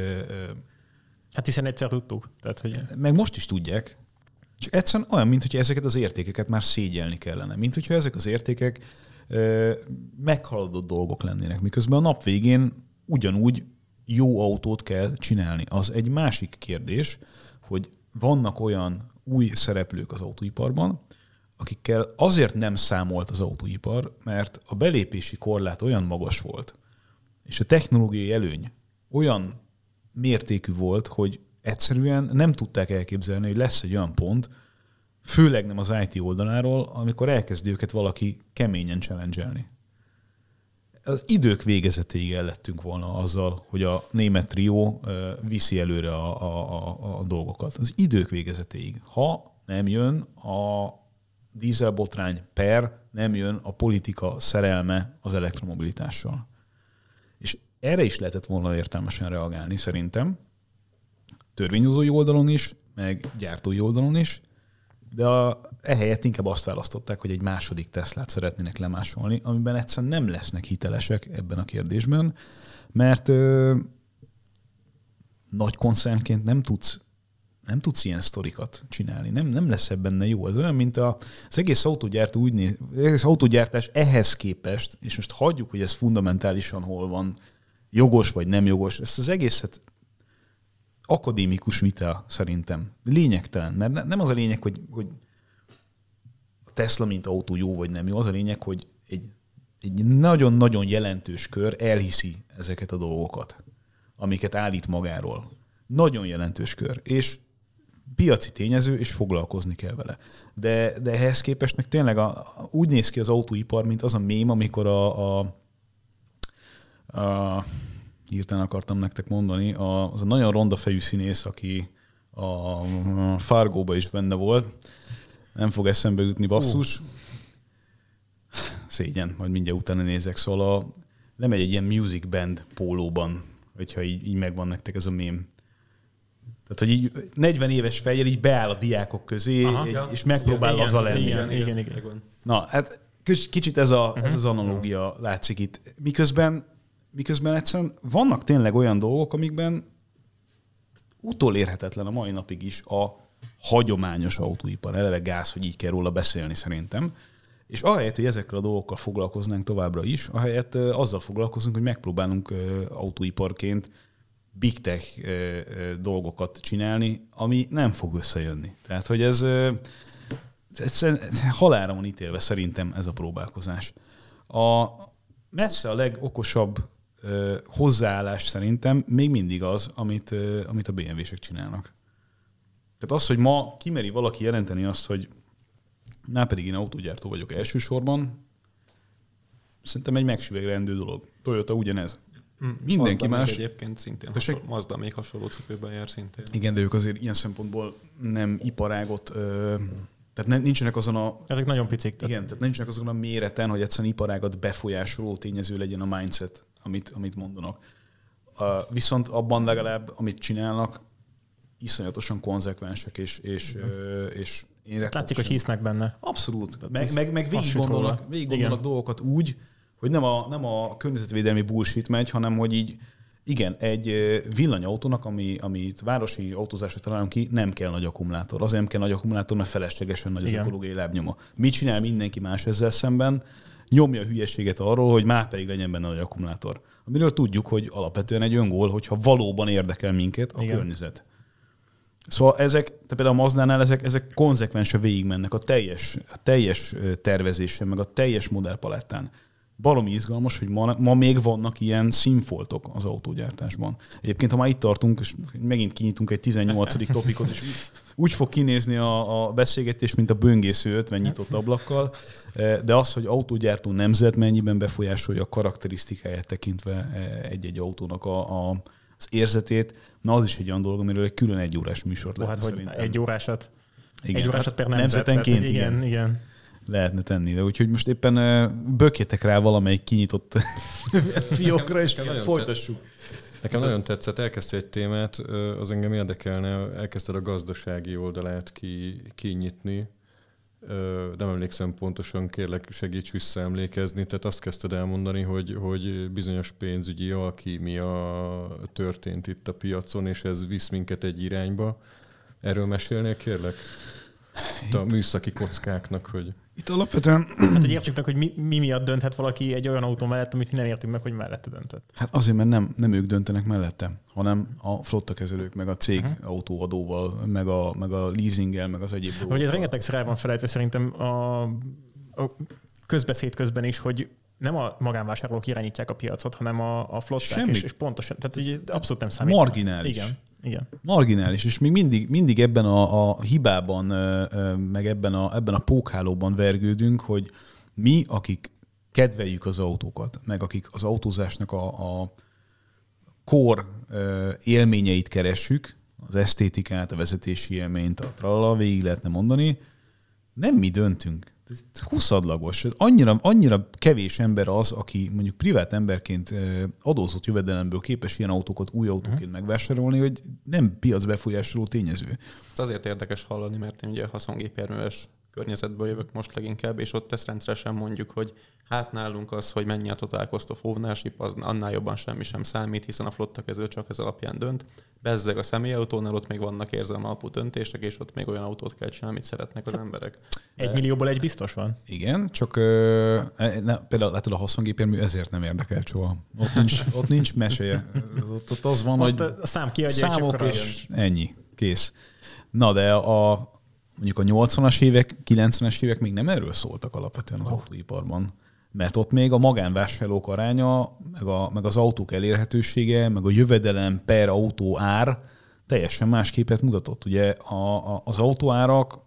Hát hiszen egyszer tudtuk. Tehát, hogy... Meg most is tudják. Csak egyszerűen olyan, mint hogy ezeket az értékeket már szégyelni kellene. Mint hogyha ezek az értékek meghaladott dolgok lennének, miközben a nap végén ugyanúgy jó autót kell csinálni. Az egy másik kérdés, hogy vannak olyan új szereplők az autóiparban, akikkel azért nem számolt az autóipar, mert a belépési korlát olyan magas volt, és a technológiai előny olyan mértékű volt, hogy egyszerűen nem tudták elképzelni, hogy lesz egy olyan pont, főleg nem az IT oldaláról, amikor elkezdi őket valaki keményen challenge Az idők végezetéig ellettünk volna azzal, hogy a német trió viszi előre a, a, a, a dolgokat. Az idők végezetéig. Ha nem jön a dízelbotrány per, nem jön a politika szerelme az elektromobilitással. Erre is lehetett volna értelmesen reagálni szerintem, törvényhozói oldalon is, meg gyártói oldalon is, de a, ehelyett inkább azt választották, hogy egy második Teslát szeretnének lemásolni, amiben egyszerűen nem lesznek hitelesek ebben a kérdésben, mert ö, nagy koncernként nem tudsz nem tudsz ilyen sztorikat csinálni. Nem, nem lesz ebben jó. Ez olyan, mint a, az egész autógyártó úgy néz, egész autógyártás ehhez képest, és most hagyjuk, hogy ez fundamentálisan hol van, jogos vagy nem jogos, ezt az egészet akadémikus vita szerintem. Lényegtelen, mert nem az a lényeg, hogy, hogy a Tesla mint autó jó vagy nem jó, az a lényeg, hogy egy, egy nagyon-nagyon jelentős kör elhiszi ezeket a dolgokat, amiket állít magáról. Nagyon jelentős kör. És piaci tényező, és foglalkozni kell vele. De, de ehhez képest meg tényleg a, úgy néz ki az autóipar, mint az a mém, amikor a, a, a hirtelen akartam nektek mondani, a, az a nagyon ronda fejű színész, aki a Fargóba is benne volt, nem fog eszembe jutni basszus. Uh. Szégyen, majd mindjárt utána nézek. Szóval a, lemegy egy ilyen music band pólóban, hogyha így, így megvan nektek ez a mém. Tehát, hogy így 40 éves fejjel így beáll a diákok közé, Aha, egy, és megpróbál igen, lenni. Igen, igen, igen, igen. Na, hát kicsit ez, a, uh-huh. ez az analógia látszik itt. Miközben, miközben egyszerűen vannak tényleg olyan dolgok, amikben utolérhetetlen a mai napig is a hagyományos autóipar. Eleve gáz, hogy így kell róla beszélni szerintem. És ahelyett, hogy ezekkel a dolgokkal foglalkoznánk továbbra is, ahelyett azzal foglalkozunk, hogy megpróbálunk autóiparként big tech dolgokat csinálni, ami nem fog összejönni. Tehát, hogy ez, ez, halára van ítélve szerintem ez a próbálkozás. A messze a legokosabb hozzáállás szerintem még mindig az, amit, amit a BMW-sek csinálnak. Tehát az, hogy ma kimeri valaki jelenteni azt, hogy már pedig én autógyártó vagyok elsősorban, szerintem egy megsüvegrendő dolog. Toyota ugyanez. Mm, Mindenki Mazda más. egyébként szintén hasonló, Mazda még hasonló cipőben jár szintén. Igen, de ők azért ilyen szempontból nem iparágot, ö, tehát ne, nincsenek azon a... Ezek nagyon picik. Tehát. Igen, tehát nincsenek azon a méreten, hogy egyszerűen iparágat befolyásoló tényező legyen a mindset, amit, amit mondanak. Uh, viszont abban legalább, amit csinálnak, iszonyatosan konzekvensek, és, és, uh, és én Látszik, hogy hisznek benne. Abszolút. Meg, meg, meg végig gondolnak, végig gondolnak dolgokat úgy, hogy nem a, nem a környezetvédelmi bullshit megy, hanem hogy így igen, egy villanyautónak, ami, amit városi autózásra találunk ki, nem kell nagy akkumulátor. Azért nem kell nagy akkumulátor, mert feleslegesen nagy az Igen. ökológiai lábnyoma. Mit csinál mindenki más ezzel szemben? Nyomja a hülyeséget arról, hogy már pedig legyen benne nagy akkumulátor. Amiről tudjuk, hogy alapvetően egy öngól, hogyha valóban érdekel minket a Igen. környezet. Szóval ezek, tehát például a Mazdánál ezek, ezek konzekvensen végigmennek a teljes, a teljes tervezésen, meg a teljes modellpalettán baromi izgalmas, hogy ma, ma még vannak ilyen színfoltok az autógyártásban. Egyébként, ha már itt tartunk, és megint kinyitunk egy 18. topikot, és úgy fog kinézni a, a beszélgetés, mint a böngésző 50 nyitott ablakkal, eh, de az, hogy autógyártó nemzet mennyiben befolyásolja a karakterisztikáját tekintve eh, egy-egy autónak a, a, az érzetét, na az is egy olyan dolog, amiről egy külön egy órás műsort lehet hát, szerintem. Egy órásat? Igen, egy órásat hát per nemzet, nemzetenként, igen. igen. igen lehetne tenni. De úgyhogy most éppen bökjetek rá valamelyik kinyitott fiókra, és folytassuk. Nekem nagyon tetszett, elkezdte egy témát, az engem érdekelne, elkezdted a gazdasági oldalát ki, kinyitni. Nem emlékszem pontosan, kérlek segíts visszaemlékezni. Tehát azt kezdted elmondani, hogy, hogy bizonyos pénzügyi alkímia történt itt a piacon, és ez visz minket egy irányba. Erről mesélnél, kérlek? Itt a műszaki kockáknak, hogy... Itt alapvetően... Hát, hogy értsük meg, hogy mi, mi miatt dönthet valaki egy olyan autó mellett, amit mi nem értünk meg, hogy mellette döntött. Hát azért, mert nem, nem ők döntenek mellette, hanem a flottakezelők, meg a cég uh-huh. autóadóval, meg a, meg a leasinggel, meg az egyéb Hogy ez dolgokkal. rengeteg el van felejtve szerintem a, a közbeszéd közben is, hogy nem a magánvásárlók irányítják a piacot, hanem a, a flották, Semmi. és, és pontosan, tehát így abszolút nem számít. Marginális. Igen, igen. Marginális, és még mindig, mindig ebben a, a hibában, meg ebben a, ebben a pókhálóban vergődünk, hogy mi, akik kedveljük az autókat, meg akik az autózásnak a, a kor élményeit keressük, az esztétikát, a vezetési élményt, a tralala, végig lehetne mondani, nem mi döntünk. Huszadlagos. Annyira, annyira kevés ember az, aki mondjuk privát emberként adózott jövedelemből képes ilyen autókat új autóként megvásárolni, hogy nem piacbefolyásoló tényező. Ezt azért érdekes hallani, mert én ugye haszongépjárműves környezetből jövök most leginkább, és ott ezt rendszeresen mondjuk, hogy hát nálunk az, hogy mennyi a total cost of ownership, az annál jobban semmi sem számít, hiszen a flotta kező csak ez alapján dönt. Bezzeg a személyautónál ott még vannak érzelme alapú döntések, és ott még olyan autót kell csinálni, amit szeretnek az emberek. Egy millióból egy biztos van. Igen, csak ö, ne, például látod a haszongépjármű ezért nem érdekel soha. Ott nincs, ott nincs meséje. Ott, ott az van, Ott hogy a szám kiadja, számok, és és ennyi, kész. Na, de a, mondjuk a 80-as évek, 90-es évek még nem erről szóltak alapvetően az autóiparban. Mert ott még a magánvásárlók aránya, meg, a, meg az autók elérhetősége, meg a jövedelem per autó ár teljesen más képet mutatott. Ugye a, a, az autóárak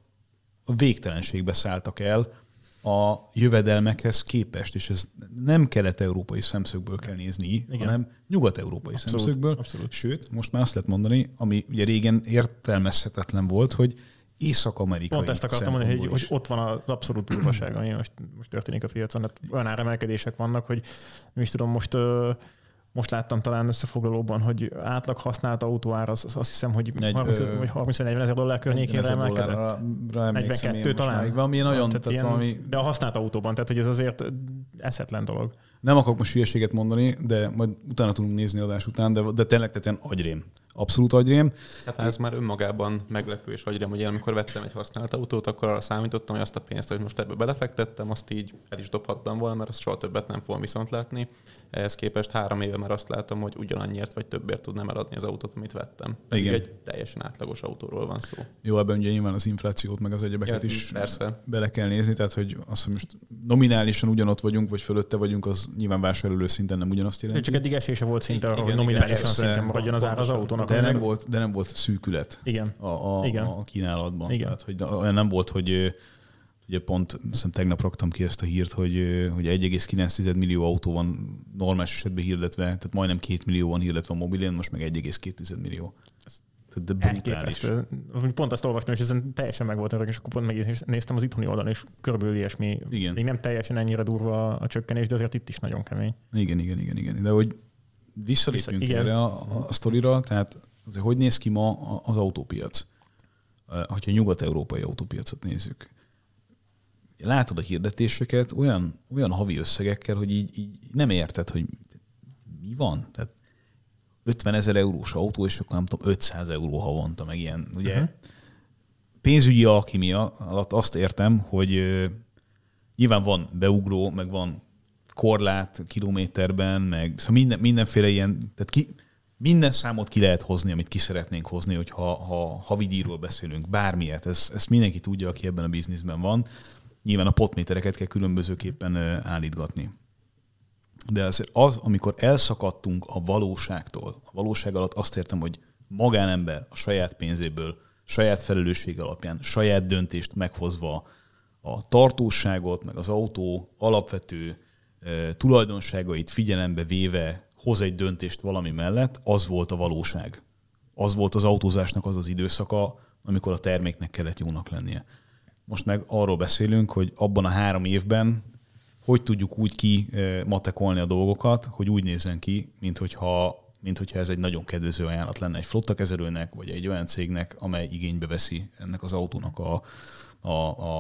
a végtelenségbe szálltak el a jövedelmekhez képest, és ez nem kelet-európai szemszögből kell nézni, Igen. hanem nyugat-európai Abszolút, szemszögből. abszolút. Sőt, most már azt lehet mondani, ami ugye régen értelmezhetetlen volt, hogy észak-amerikai Pont ezt akartam mondani, hogy, hogy ott van az abszolút durvaság, ami most, most történik a piacon. Hát olyan áremelkedések vannak, hogy nem is tudom, most most láttam talán összefoglalóban, hogy átlag használt autóár, az, az azt hiszem, hogy Egy, 30, ö, vagy 30 40 ezer dollár környékén 40 ezer emelkedett. dollárra emlékszem én 42 most talán. már. Valami nagyon, Tehát tehát ilyen, valami, De a használt autóban, tehát hogy ez azért eszetlen dolog. nem akarok most hülyeséget mondani, de majd utána tudunk nézni adás után, de, de tényleg tehát agyrém. Abszolút agyrém. Hát ez már önmagában meglepő, és agyrém, hogy én amikor vettem egy használt autót, akkor arra számítottam, hogy azt a pénzt, hogy most ebbe belefektettem, azt így el is dobhattam volna, mert azt soha többet nem fogom viszont látni. Ehhez képest három éve már azt látom, hogy ugyanannyiért vagy többért tudnám eladni az autót, amit vettem. Pedig Igen. egy teljesen átlagos autóról van szó. Jó, ebben ugye nyilván az inflációt, meg az egyebeket Ja, is persze. bele kell nézni, tehát hogy azt, hogy most nominálisan ugyanott vagyunk, vagy fölötte vagyunk, az nyilván vásároló szinten nem ugyanazt jelenti. Csak eddig esése volt szinte arra, hogy nominálisan persze. szinten maradjon az ár az autónak. de, nem volt, de nem volt szűkület Igen. a, a, Igen. a kínálatban. Igen. Tehát, hogy olyan nem volt, hogy ugye pont hiszem tegnap raktam ki ezt a hírt, hogy, hogy 1,9 millió autó van normális esetben hirdetve, tehát majdnem 2 millió van hirdetve a mobilén, most meg 1,2 millió. Tehát de brutális. Pont azt olvastam, és ezen teljesen meg volt öreg, és akkor pont megnéztem az itthoni oldalon, és körülbelül ilyesmi. Igen. Még nem teljesen ennyire durva a csökkenés, de azért itt is nagyon kemény. Igen, igen, igen, igen. De hogy visszalépjünk Vissza- erre a, a sztorira, tehát azért hogy néz ki ma az autópiac? Hogyha nyugat-európai autópiacot nézzük. Látod a hirdetéseket olyan, olyan havi összegekkel, hogy így, így nem érted, hogy mi van. Tehát 50 ezer eurós autó, és akkor nem tudom, 500 euró havonta, meg ilyen. Ugye Mhm. pénzügyi alkimia alatt azt értem, hogy nyilván van beugró, meg van korlát kilométerben, meg szóval minden, mindenféle ilyen, tehát ki, minden számot ki lehet hozni, amit ki szeretnénk hozni, hogyha ha havidíjról beszélünk, bármilyet, ezt, ezt mindenki tudja, aki ebben a bizniszben van. Nyilván a potmétereket kell különbözőképpen állítgatni. De azért az, amikor elszakadtunk a valóságtól, a valóság alatt azt értem, hogy magánember a saját pénzéből, saját felelősség alapján, saját döntést meghozva a tartóságot, meg az autó alapvető tulajdonságait figyelembe véve hoz egy döntést valami mellett, az volt a valóság. Az volt az autózásnak az az időszaka, amikor a terméknek kellett jónak lennie. Most meg arról beszélünk, hogy abban a három évben hogy tudjuk úgy ki eh, matekolni a dolgokat, hogy úgy nézzen ki, mint hogyha, mint hogyha ez egy nagyon kedvező ajánlat lenne egy flottakezelőnek, vagy egy olyan cégnek, amely igénybe veszi ennek az autónak a, a,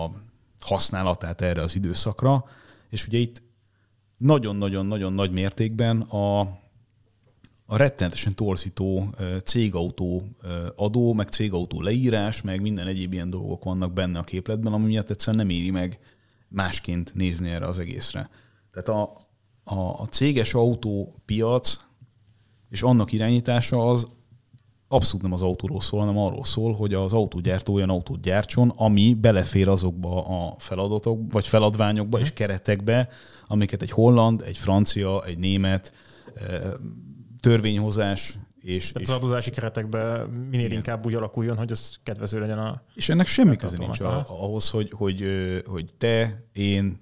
a használatát erre az időszakra. És ugye itt nagyon-nagyon-nagyon nagy mértékben a, a rettenetesen torzító cégautó adó, meg cégautó leírás, meg minden egyéb ilyen dolgok vannak benne a képletben, ami miatt egyszerűen nem éri meg másként nézni erre az egészre. Tehát a, a, a céges autópiac és annak irányítása az abszolút nem az autóról szól, hanem arról szól, hogy az autógyártó olyan autót gyártson, ami belefér azokba a feladatok, vagy feladványokba és keretekbe, amiket egy holland, egy francia, egy német törvényhozás és, Tehát és az adózási keretekben minél Igen. inkább úgy alakuljon, hogy az kedvező legyen a... És ennek semmi köze nincs a- ahhoz, hogy, hogy, hogy te, én,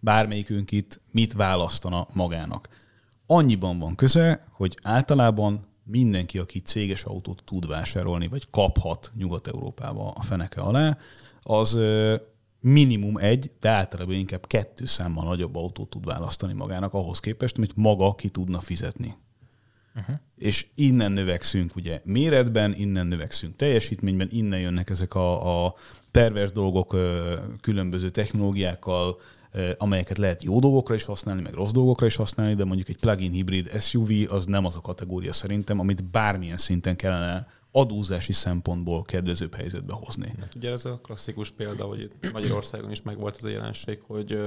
bármelyikünk itt mit választana magának. Annyiban van köze, hogy általában mindenki, aki céges autót tud vásárolni, vagy kaphat Nyugat-Európába a feneke alá, az minimum egy, de általában inkább kettő számmal nagyobb autót tud választani magának ahhoz képest, amit maga ki tudna fizetni. Uh-huh. És innen növekszünk ugye méretben, innen növekszünk teljesítményben, innen jönnek ezek a, a pervers dolgok különböző technológiákkal, amelyeket lehet jó dolgokra is használni, meg rossz dolgokra is használni, de mondjuk egy plug-in hibrid SUV az nem az a kategória szerintem, amit bármilyen szinten kellene adózási szempontból kedvezőbb helyzetbe hozni. Hát ugye ez a klasszikus példa, hogy itt Magyarországon is megvolt az a jelenség, hogy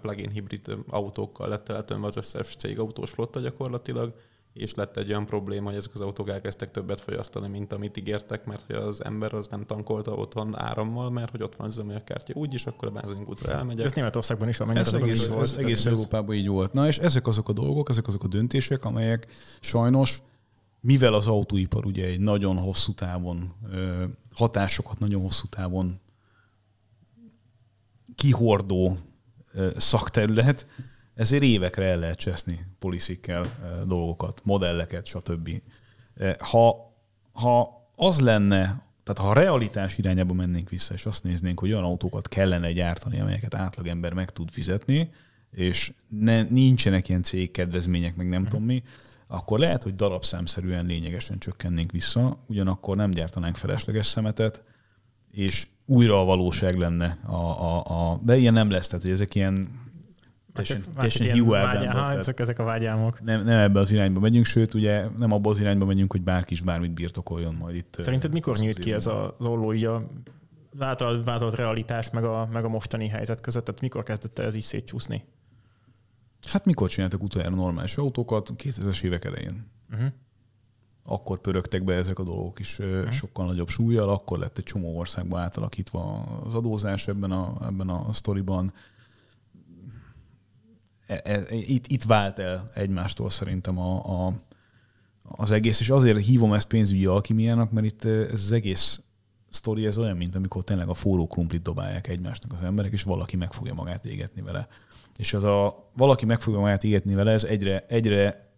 plug-in hibrid autókkal lett eltömve az összes cégautós flotta gyakorlatilag, és lett egy olyan probléma, hogy ezek az autók elkezdtek többet fogyasztani, mint amit ígértek, mert hogy az ember az nem tankolta otthon árammal, mert hogy ott van az üzemanyagkártya úgyis, akkor a benzinkútra elmegyek. Ez Németországban is van, Ez egész, így ez volt. egész ez- Európában így volt. Na és ezek azok a dolgok, ezek azok a döntések, amelyek sajnos, mivel az autóipar ugye egy nagyon hosszú távon, hatásokat nagyon hosszú távon kihordó szakterület, ezért évekre el lehet cseszni poliszikkel dolgokat, modelleket, stb. Ha, ha az lenne, tehát ha a realitás irányába mennénk vissza, és azt néznénk, hogy olyan autókat kellene gyártani, amelyeket átlagember meg tud fizetni, és ne, nincsenek ilyen cégkedvezmények, meg nem tudom mi, akkor lehet, hogy darabszámszerűen lényegesen csökkennénk vissza, ugyanakkor nem gyártanánk felesleges szemetet, és újra a valóság lenne. A, a, a, de ilyen nem lesz, tehát hogy ezek ilyen teljesen, mások teljesen vágyá- Aha, tehát- ezek, ezek a vágyálmok. nem, nem ebbe az irányba megyünk, sőt, ugye nem abba az irányba megyünk, hogy bárki is bármit birtokoljon majd itt. Szerinted mikor nyílt ki ez az olló így a, az általad vázolt realitás meg a, meg a mostani helyzet között? Tehát mikor kezdett ez így szétcsúszni? Hát mikor csináltak utoljára normális autókat? 2000-es évek elején. Uh-huh. Akkor pörögtek be ezek a dolgok is uh sokkal nagyobb súlyjal, akkor lett egy csomó országban átalakítva az adózás ebben a, ebben a sztoriban. E, e, itt, itt vált el egymástól szerintem a, a, az egész, és azért hívom ezt pénzügyi alkimiának, mert itt ez az egész sztori ez olyan, mint amikor tényleg a forró krumplit dobálják egymásnak az emberek, és valaki meg fogja magát égetni vele. És az a valaki meg fogja magát égetni vele, ez egyre, egyre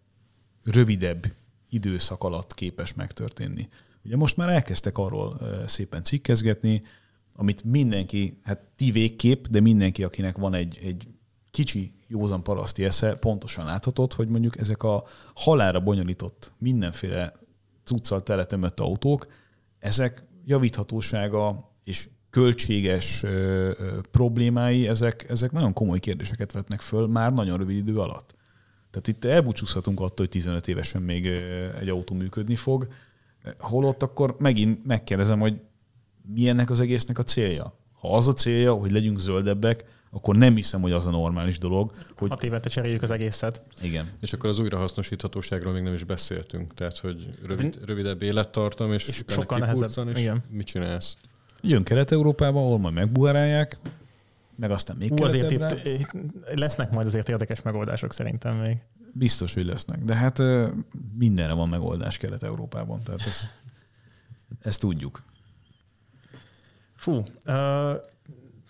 rövidebb időszak alatt képes megtörténni. Ugye most már elkezdtek arról szépen cikkezgetni, amit mindenki, hát ti végképp, de mindenki, akinek van egy, egy kicsi józan paraszti esze, pontosan láthatod, hogy mondjuk ezek a halára bonyolított mindenféle cuccal teletömött autók, ezek javíthatósága és költséges ö, ö, problémái, ezek, ezek nagyon komoly kérdéseket vetnek föl már nagyon rövid idő alatt. Tehát itt elbúcsúzhatunk attól, hogy 15 évesen még egy autó működni fog, holott akkor megint megkérdezem, hogy mi ennek az egésznek a célja. Ha az a célja, hogy legyünk zöldebbek, akkor nem hiszem, hogy az a normális dolog, hogy Hat évente cseréljük az egészet. igen. És akkor az újrahasznosíthatóságról még nem is beszéltünk. Tehát, hogy rövid, rövidebb élettartam, és, És sokkal nehezebb. és Igen. mit csinálsz? Jön Kelet-Európába, ahol majd megbuherálják, meg aztán még Hú, azért itt, itt lesznek majd azért érdekes megoldások szerintem még. Biztos, hogy lesznek. De hát mindenre van megoldás Kelet-Európában, tehát ezt, ezt tudjuk. Fú, uh,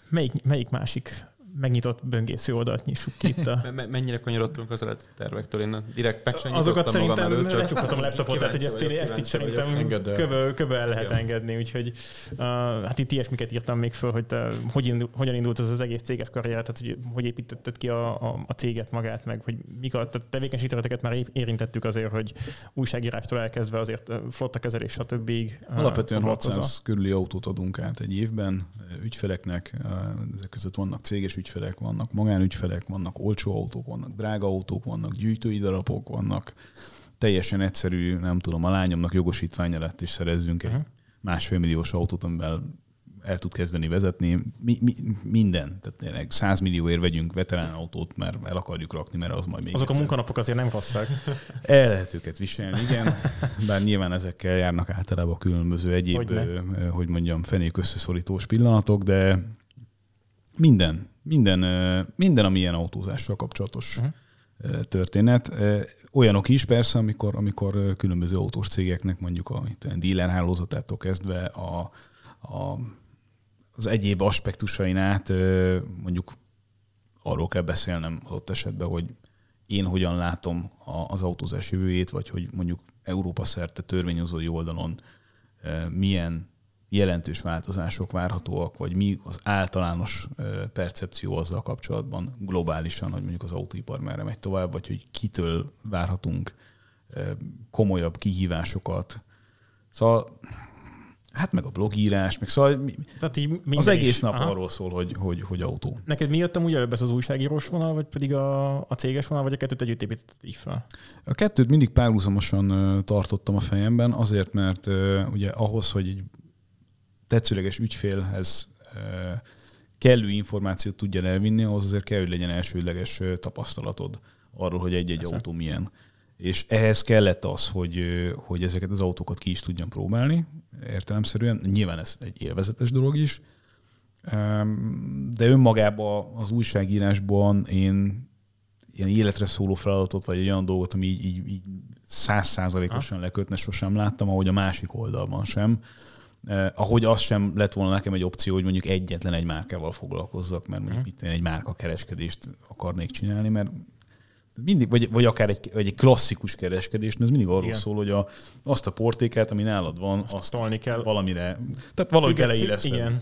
melyik, melyik másik megnyitott böngésző oldalt nyissuk ki itt a... Me- me- Mennyire kanyarodtunk az eredeti tervektől? Én direkt meg sem Azokat szerintem előtt, csak lecsukhatom a laptopot, tehát hogy ezt, én, ezt vagyok, szerintem köbö, köbö el lehet Igen. engedni, úgyhogy uh, hát itt ilyesmiket írtam még föl, hogy te, hogy indul, hogyan indult ez az egész céges karrier, tehát hogy, hogy építetted ki a, a, a céget magát, meg hogy mik a tehát tevékenységterületeket már érintettük azért, hogy újságírástól elkezdve azért flotta kezelés, stb. Alapvetően foglalkozol. 600 körüli autót adunk át egy évben ügyfeleknek, ezek között vannak céges ügyfelek, vannak magánügyfelek, vannak olcsó autók, vannak drága autók, vannak gyűjtői darabok, vannak teljesen egyszerű, nem tudom, a lányomnak jogosítványa lett, és szerezzünk egy másfél milliós autót, amivel el tud kezdeni vezetni. Mi, mi, minden. Tehát tényleg 100 millióért vegyünk veterán autót, mert el akarjuk rakni, mert az majd még Azok a egyszer. munkanapok azért nem rosszak. El lehet őket viselni, igen. Bár nyilván ezekkel járnak általában különböző egyéb, ö, hogy mondjam, fenék összeszorítós pillanatok, de minden, minden, minden, ami ilyen autózással kapcsolatos ö, történet. Olyanok is persze, amikor, amikor különböző autós cégeknek mondjuk a a dealer hálózatától kezdve a, a, az egyéb aspektusain át mondjuk arról kell beszélnem adott esetben, hogy én hogyan látom az autózás jövőjét, vagy hogy mondjuk Európa szerte törvényhozói oldalon milyen jelentős változások várhatóak, vagy mi az általános percepció azzal kapcsolatban globálisan, hogy mondjuk az autóipar merre megy tovább, vagy hogy kitől várhatunk komolyabb kihívásokat. Szóval, hát meg a blogírás, meg szóval Tehát így az egész is. nap Aha. arról szól, hogy, hogy, hogy autó. Neked mi jöttem úgy előbb ez az újságírós vonal, vagy pedig a, a céges vonal, vagy a kettőt együtt építetted így fel? A kettőt mindig párhuzamosan tartottam a fejemben, azért, mert ugye ahhoz, hogy egy tetszőleges ügyfélhez kellő információt tudja elvinni, ahhoz azért kell, hogy legyen elsődleges tapasztalatod arról, hogy egy-egy Persze. autó milyen. És ehhez kellett az, hogy, hogy ezeket az autókat ki is tudjam próbálni, értelemszerűen. Nyilván ez egy élvezetes dolog is, de önmagában az újságírásban én ilyen életre szóló feladatot, vagy egy olyan dolgot, ami így, így, így százszázalékosan lekötne, sosem láttam, ahogy a másik oldalban sem. Eh, ahogy az sem lett volna nekem egy opció, hogy mondjuk egyetlen egy márkával foglalkozzak, mert mondjuk itt egy márka kereskedést akarnék csinálni, mert mindig, vagy, vagy akár egy, vagy egy klasszikus kereskedés, mert ez mindig arról Igen. szól, hogy a, azt a portékát, ami nálad van, azt, azt tolni kell. valamire, tehát valahogy beleilleszted Igen.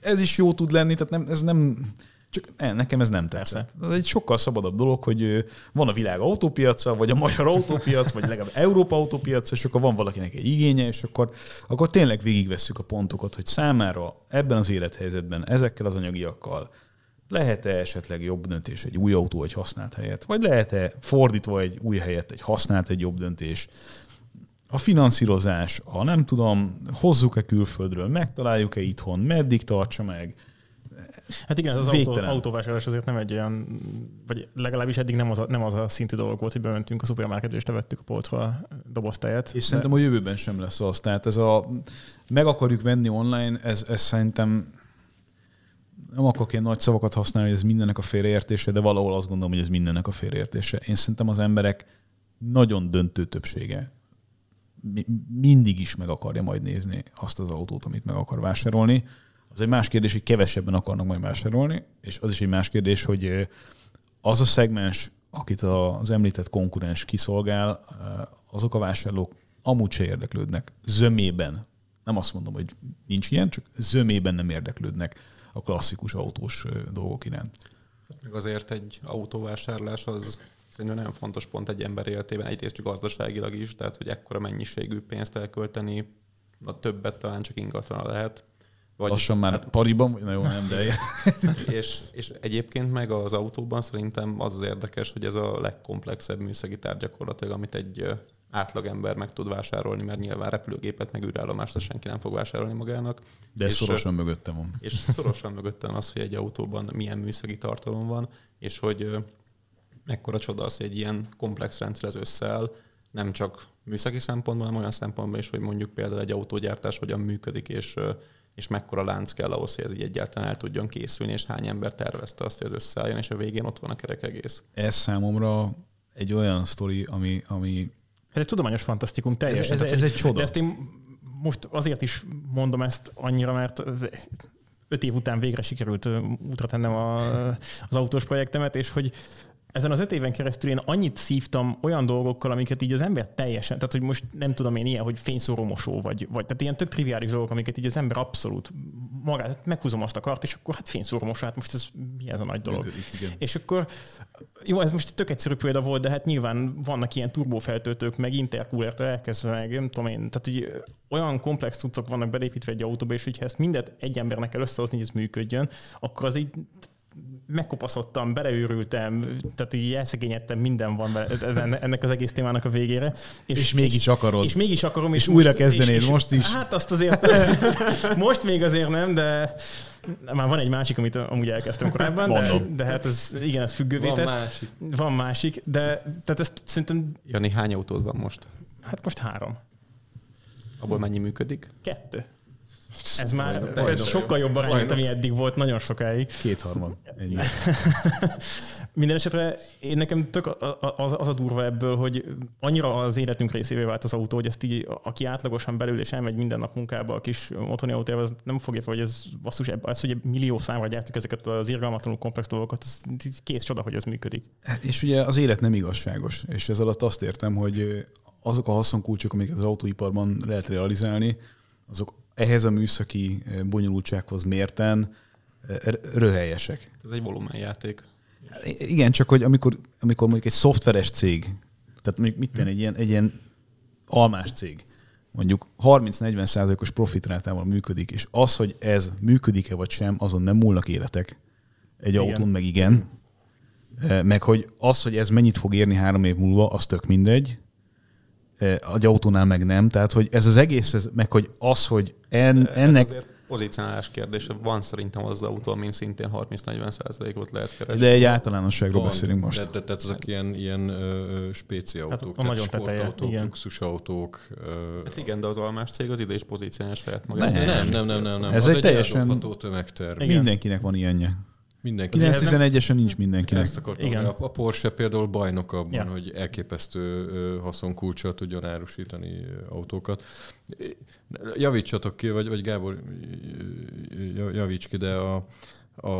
ez is jó tud lenni, tehát nem, ez nem, csak ne, nekem ez nem tetszett. Ez egy sokkal szabadabb dolog, hogy van a világ autópiaca, vagy a magyar autópiac, vagy legalább Európa autópiaca, és akkor van valakinek egy igénye, és akkor, akkor tényleg végigvesszük a pontokat, hogy számára ebben az élethelyzetben, ezekkel az anyagiakkal lehet-e esetleg jobb döntés egy új autó egy használt helyett, vagy lehet-e fordítva egy új helyett egy használt egy jobb döntés, a finanszírozás, a nem tudom, hozzuk-e külföldről, megtaláljuk-e itthon, meddig tartsa meg. Hát igen, az autó, Végtelen. autóvásárlás azért nem egy olyan, vagy legalábbis eddig nem az a, nem az a szintű dolog volt, hogy bementünk a szupermarketbe és levettük a polcra a doboztejet. És szerintem a jövőben sem lesz az. Tehát ez a meg akarjuk venni online, ez, ez szerintem nem akarok ilyen nagy szavakat használni, hogy ez mindennek a félreértése, de valahol azt gondolom, hogy ez mindennek a félreértése. Én szerintem az emberek nagyon döntő többsége mi- mindig is meg akarja majd nézni azt az autót, amit meg akar vásárolni. Az egy más kérdés, hogy kevesebben akarnak majd vásárolni, és az is egy más kérdés, hogy az a szegmens, akit az említett konkurens kiszolgál, azok a vásárlók amúgy se érdeklődnek. Zömében. Nem azt mondom, hogy nincs ilyen, csak zömében nem érdeklődnek a klasszikus autós dolgok iránt. Meg azért egy autóvásárlás az szerintem nagyon fontos pont egy ember életében, egyrészt gazdaságilag is, tehát hogy ekkora mennyiségű pénzt elkölteni, a többet talán csak ingatlan lehet. Vagy Lassan már hát, pariban, na jó, nem, de és, és egyébként meg az autóban szerintem az az érdekes, hogy ez a legkomplexebb műszaki tárgy gyakorlatilag, amit egy átlagember meg tud vásárolni, mert nyilván repülőgépet meg űrállomást senki nem fog vásárolni magának. de És, szorosan mögöttem van. és szorosan mögöttem az, hogy egy autóban milyen műszaki tartalom van, és hogy mekkora csoda az, hogy egy ilyen komplex rendszer ez összeáll, nem csak műszaki szempontból, hanem olyan szempontból is, hogy mondjuk például egy autógyártás hogyan működik, és, és mekkora lánc kell ahhoz, hogy ez így egyáltalán el tudjon készülni, és hány ember tervezte azt, hogy ez összeálljon, és a végén ott van a kerek egész. Ez számomra egy olyan sztori, ami, ami Ez egy tudományos fantasztikum teljesen. Ez- ez- ez hogy- egy csoda. De ezt én most azért is mondom ezt annyira, mert öt év után végre sikerült útra tennem a, az autós projektemet, és hogy ezen az öt éven keresztül én annyit szívtam olyan dolgokkal, amiket így az ember teljesen, tehát hogy most nem tudom én ilyen, hogy fényszóró mosó, vagy, vagy tehát ilyen tök triviális dolgok, amiket így az ember abszolút magát, meghúzom azt a kart, és akkor hát fényszóró mosó, hát most ez mi ez a nagy dolog. működik. Igen. És akkor, jó, ez most egy tök egyszerű példa volt, de hát nyilván vannak ilyen turbofeltöltők, meg intercoolertől elkezdve, meg nem tudom én, tehát így ö, olyan komplex cuccok vannak belépítve egy autóba, és hogyha ezt mindet egy embernek kell összehozni, hogy ez működjön, akkor az így megkopaszottam, beleőrültem, tehát így elszegényedtem, minden van bele, ennek az egész témának a végére. És, és mégis akarod. És mégis akarom. És, és újra most, kezdenéd most is. Hát azt azért, most még azért nem, de már van egy másik, amit amúgy elkezdtem korábban, de, de hát ez igen, ez függővé van tesz. Másik. Van másik, de tehát ezt szerintem... Jani, hány autód van most? Hát most három. Abból mennyi működik? Kettő. Ez már ez sokkal jobb arány, mint ami eddig volt, nagyon sokáig. Kétharmad. Ennyi. Minden esetre én nekem tök az, az a durva ebből, hogy annyira az életünk részévé vált az autó, hogy ezt így, aki átlagosan belül és elmegy minden nap munkába a kis otthoni autójával, az nem fogja fel, hogy ez basszus, ez, hogy millió számra gyártjuk ezeket az irgalmatlanul komplex dolgokat, ez kész csoda, hogy ez működik. És ugye az élet nem igazságos, és ez alatt azt értem, hogy azok a haszonkulcsok, amiket az autóiparban lehet realizálni, azok ehhez a műszaki bonyolultsághoz mérten röhelyesek. Ez egy volumenjáték. Igen, csak hogy amikor, amikor mondjuk egy szoftveres cég, tehát mondjuk mit tenni, egy ilyen, egy ilyen almás cég, mondjuk 30-40 százalékos profitrátával működik, és az, hogy ez működik-e vagy sem, azon nem múlnak életek. Egy igen. autón meg igen. Meg hogy az, hogy ez mennyit fog érni három év múlva, az tök mindegy. Egy autónál meg nem. Tehát, hogy ez az egész, ez, meg hogy az, hogy en, ennek... Ez pozícionálás kérdése. Van szerintem az, az autó, mint szintén 30-40 százalékot lehet keresni. De egy általánosságról Van, beszélünk most. Tehát, tehát azok ilyen, ilyen ö, spéci hát autók, hát, tehát sportautók, luxusautók. Hát igen, de az almás cég az ide is pozícionálja saját magát. Nem, nem, nem, nem, nem, nem. Ez az egy teljesen tömegterv. Mindenkinek van ilyenje. Mindenki. 911-esen nincs mindenkinek. Ezt akartam. Igen. A Porsche például bajnok abban, ja. hogy elképesztő haszonkulcsal tudjon árusítani autókat. Javítsatok ki, vagy, vagy Gábor, javíts ki, de a, a,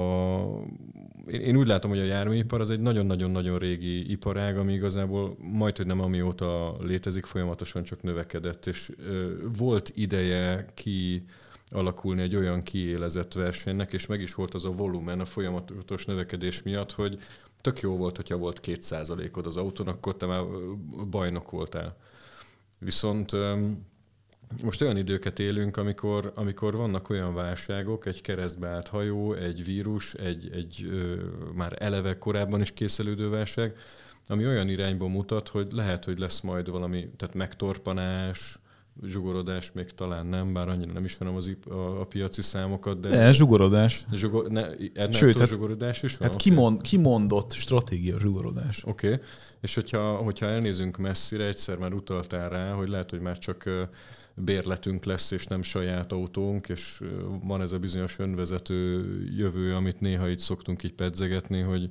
én úgy látom, hogy a járműipar az egy nagyon-nagyon-nagyon régi iparág, ami igazából majd, hogy nem amióta létezik, folyamatosan csak növekedett, és ö, volt ideje ki alakulni egy olyan kiélezett versenynek, és meg is volt az a volumen a folyamatos növekedés miatt, hogy tök jó volt, hogyha volt kétszázalékod az autón, akkor te már bajnok voltál. Viszont most olyan időket élünk, amikor, amikor vannak olyan válságok, egy keresztbe hajó, egy vírus, egy, egy ö, már eleve korábban is készelődő válság, ami olyan irányba mutat, hogy lehet, hogy lesz majd valami, tehát megtorpanás, zsugorodás még talán nem, bár annyira nem ismerem az, a, a piaci számokat. De ne, zsugorodás. Zsugor, ne, Sőt, hát, zsugorodás is van? Hát kimond, kimondott stratégia zsugorodás. Oké, okay. és hogyha, hogyha elnézünk messzire, egyszer már utaltál rá, hogy lehet, hogy már csak bérletünk lesz, és nem saját autónk, és van ez a bizonyos önvezető jövő, amit néha itt szoktunk így pedzegetni, hogy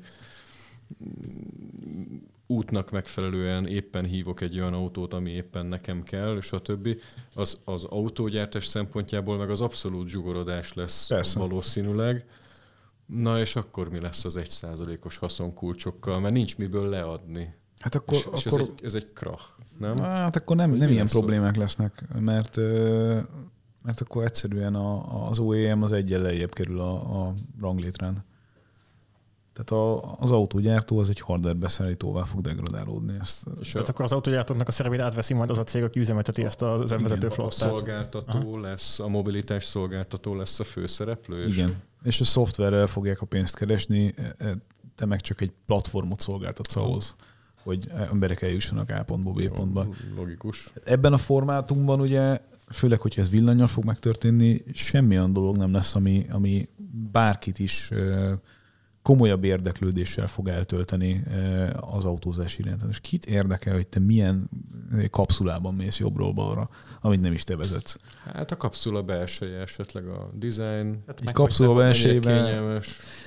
útnak megfelelően éppen hívok egy olyan autót, ami éppen nekem kell, és a többi, az, az autógyártás szempontjából meg az abszolút zsugorodás lesz Persze. valószínűleg. Na és akkor mi lesz az egy százalékos haszonkulcsokkal, mert nincs miből leadni. Hát akkor, és, és akkor... Ez, egy, ez egy krach, nem? Hát akkor nem, nem ilyen problémák az? lesznek, mert mert akkor egyszerűen a, az OEM az egyen lejjebb kerül a, a ranglétrán. Tehát a, az autógyártó az egy hardware beszállítóval fog degradálódni. Ezt, és tehát a... akkor az autógyártóknak a szerepét átveszi majd az a cég, aki üzemelteti ezt az önvezető flottát. A szolgáltató Aha. lesz, a mobilitás szolgáltató lesz a főszereplő. És... Igen. És a szoftverrel fogják a pénzt keresni, e, e, te meg csak egy platformot szolgáltatsz ahhoz, hogy emberek eljussanak A pontból B pontba. Logikus. Ebben a formátumban ugye, főleg, hogyha ez villanyal fog megtörténni, semmi olyan dolog nem lesz, ami, ami bárkit is komolyabb érdeklődéssel fog eltölteni eh, az autózás iránt. És kit érdekel, hogy te milyen kapszulában mész jobbról balra, amit nem is te vezetsz? Hát a kapszula belseje esetleg a design. Hát egy kapszula belsejében,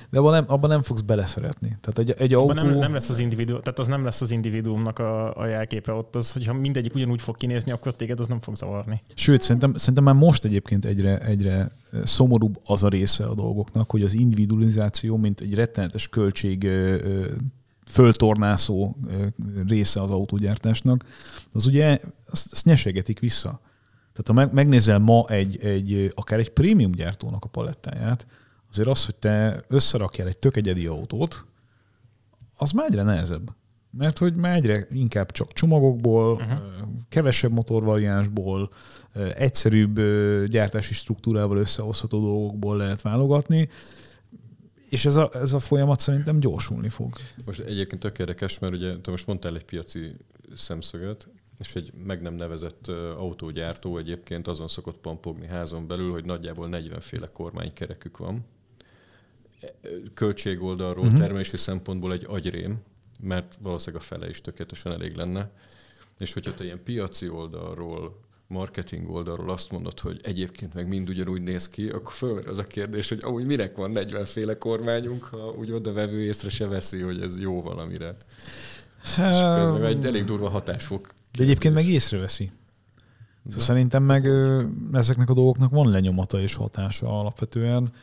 de abban nem, abban nem fogsz beleszeretni. Tehát egy, egy autó... Nem, nem, lesz az individu, tehát az nem lesz az individuumnak a, a jelképe ott, az, hogyha mindegyik ugyanúgy fog kinézni, akkor téged az nem fog zavarni. Sőt, szerintem, szerintem már most egyébként egyre, egyre szomorúbb az a része a dolgoknak, hogy az individualizáció, mint egy rettenetes költség föltornászó része az autógyártásnak, az ugye azt, azt nyesegetik vissza. Tehát ha megnézel ma egy, egy, akár egy prémium gyártónak a palettáját, azért az, hogy te összerakjál egy tök egyedi autót, az már egyre nehezebb. Mert hogy már egyre inkább csak csomagokból, uh-huh. kevesebb motorvariánsból, egyszerűbb gyártási struktúrával összehozható dolgokból lehet válogatni, és ez a, ez a folyamat szerintem gyorsulni fog. Most egyébként tök érdekes, mert ugye te most mondtál egy piaci szemszöget, és egy meg nem nevezett autógyártó egyébként azon szokott pampogni házon belül, hogy nagyjából 40 féle kormánykerekük van. Költségoldalról, uh-huh. termelési szempontból egy agyrém, mert valószínűleg a fele is tökéletesen elég lenne. És hogyha te ilyen piaci oldalról, marketing oldalról azt mondod, hogy egyébként meg mind ugyanúgy néz ki, akkor fölmerül az a kérdés, hogy amúgy minek van 40 féle kormányunk, ha úgy odavevő észre se veszi, hogy ez jó valamire. És ez meg egy elég durva hatás fog. De egyébként meg észreveszi. Szóval szerintem meg ezeknek a dolgoknak van lenyomata és hatása alapvetően.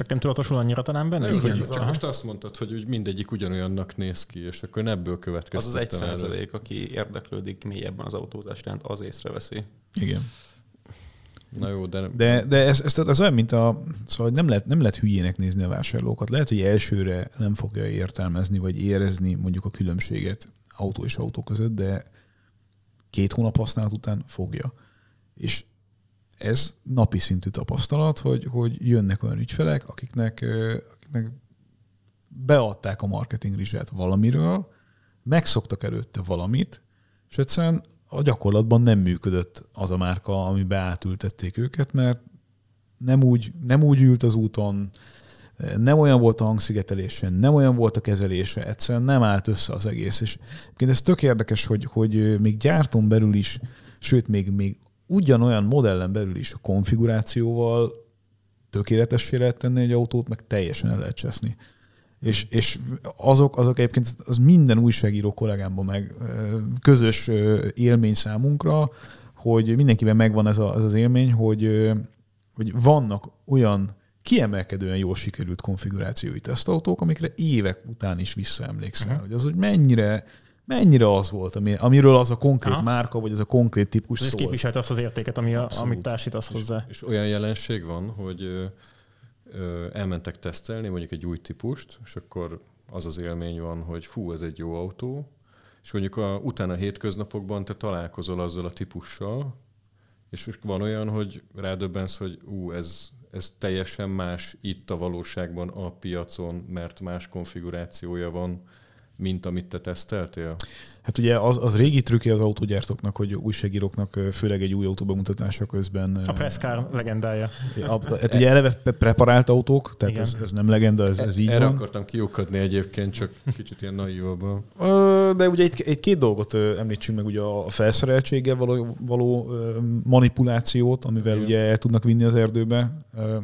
Csak nem tudatosul annyira talán benne? Nem, hogy csak most azt mondtad, hogy úgy mindegyik ugyanolyannak néz ki, és akkor ebből következik. Az az egy százalék, aki érdeklődik mélyebben az autózás iránt, az észreveszi. Igen. Na jó, de... De, de ez, ez, ez olyan, mint a... Szóval nem lehet, nem lehet hülyének nézni a vásárlókat. Lehet, hogy elsőre nem fogja értelmezni, vagy érezni mondjuk a különbséget autó és autó között, de két hónap használat után fogja. És ez napi szintű tapasztalat, hogy, hogy jönnek olyan ügyfelek, akiknek, akiknek beadták a marketing rizsát valamiről, megszoktak előtte valamit, és egyszerűen a gyakorlatban nem működött az a márka, ami beátültették őket, mert nem úgy, nem úgy ült az úton, nem olyan volt a hangszigetelése, nem olyan volt a kezelése, egyszerűen nem állt össze az egész. És ez tök érdekes, hogy, hogy még gyártón belül is, sőt, még, még ugyanolyan modellen belül is a konfigurációval tökéletessé lehet tenni egy autót, meg teljesen el lehet cseszni. És, és azok, azok egyébként az minden újságíró kollégámban meg közös élmény számunkra, hogy mindenkiben megvan ez, a, ez az élmény, hogy, hogy vannak olyan kiemelkedően jól sikerült konfigurációi tesztautók, amikre évek után is visszaemlékszel, uh-huh. hogy az, hogy mennyire mennyire az volt, ami, amiről az a konkrét Aha. márka, vagy az a konkrét típus Ez szólt. képviselte azt az értéket, ami a, amit társítasz hozzá. És, és olyan jelenség van, hogy ö, ö, elmentek tesztelni mondjuk egy új típust, és akkor az az élmény van, hogy fú, ez egy jó autó, és mondjuk a, utána a hétköznapokban te találkozol azzal a típussal, és van olyan, hogy rádöbbensz, hogy ú, ez, ez teljesen más itt a valóságban a piacon, mert más konfigurációja van, mint amit te teszteltél? Hát ugye az, az régi trükkje az autógyártóknak, hogy újságíróknak főleg egy új autó bemutatása közben... A Presscar legendája. A, hát ugye eleve preparált autók, tehát ez, ez, nem legenda, ez, ez így Erre van. akartam kiukadni egyébként, csak kicsit ilyen naívabban. De ugye egy, egy két dolgot említsünk meg, ugye a felszereltséggel való, való manipulációt, amivel Igen. ugye el tudnak vinni az erdőbe,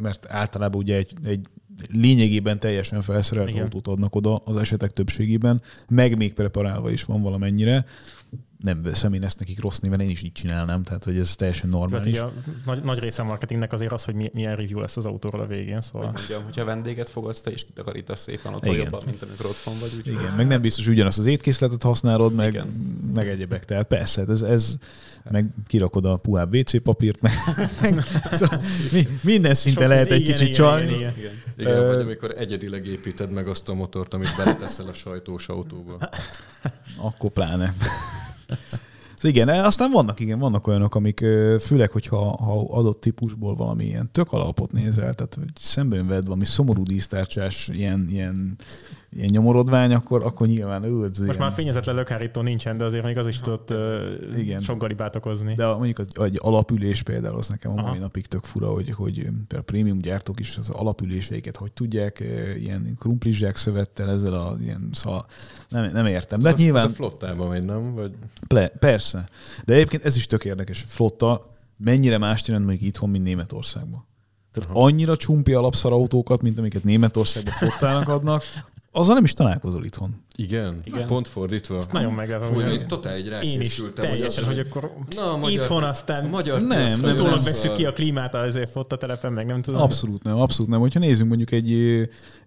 mert általában ugye egy, egy lényegében teljesen felszerelt Igen. autót adnak oda az esetek többségében, meg még preparálva is van valamennyire. Nem veszem én ezt nekik rossz néven, én is így csinálnám, tehát hogy ez teljesen normális. Tehát ugye a nagy, nagy része a marketingnek azért az, hogy milyen review lesz az autóról a végén. Szóval... Hogy mondjam, hogyha vendéget fogadsz, te is kitakarítasz szépen ott jobban, mint amikor otthon vagy. Úgy Igen, meg nem biztos, hogy ugyanazt az étkészletet használod, meg, Igen. meg egyebek. Tehát persze, ez, ez meg kirakod a puhább WC papírt, meg, meg szóval mi, minden szinte Sok, lehet egy igen, kicsit csalni. Igen, igen. igen. igen uh, vagy amikor egyedileg építed meg azt a motort, amit beleteszel a sajtós autóba. Akkor pláne. Szóval igen, aztán vannak, igen, vannak olyanok, amik főleg, hogyha ha adott típusból valami ilyen tök alapot nézel, tehát szemben vedd valami szomorú dísztárcsás, ilyen, ilyen ilyen nyomorodvány, akkor, akkor nyilván őt. Most igen. már fényezetlen lökhárító nincsen, de azért még az is tudott uh, igen. sok galibát okozni. De mondjuk az, egy alapülés például, az nekem a mai napig tök fura, hogy, hogy a prémium gyártók is az alapüléseiket hogy tudják, ilyen krumplizsák szövettel ezzel a ilyen, szóval nem, nem értem. De hát nyilván... Ez a flottában megy, nem? Vagy... Ple, persze. De egyébként ez is tök érdekes. Flotta mennyire más jelent mondjuk itthon, mint Németországban. Tehát Aha. annyira csumpi alapszarautókat, mint amiket Németországban flottának adnak, azzal nem is találkozol itthon. Igen, Igen. pont fordítva. Ezt nagyon meglepő. Fúj, én totál egy Én is teljesen, hogy, hogy akkor Na, magyar, itthon aztán a magyar nem, nem, utólag veszük ki a klímát azért telepen, meg nem tudom. Abszolút nem, abszolút nem. Hogyha nézzünk mondjuk egy,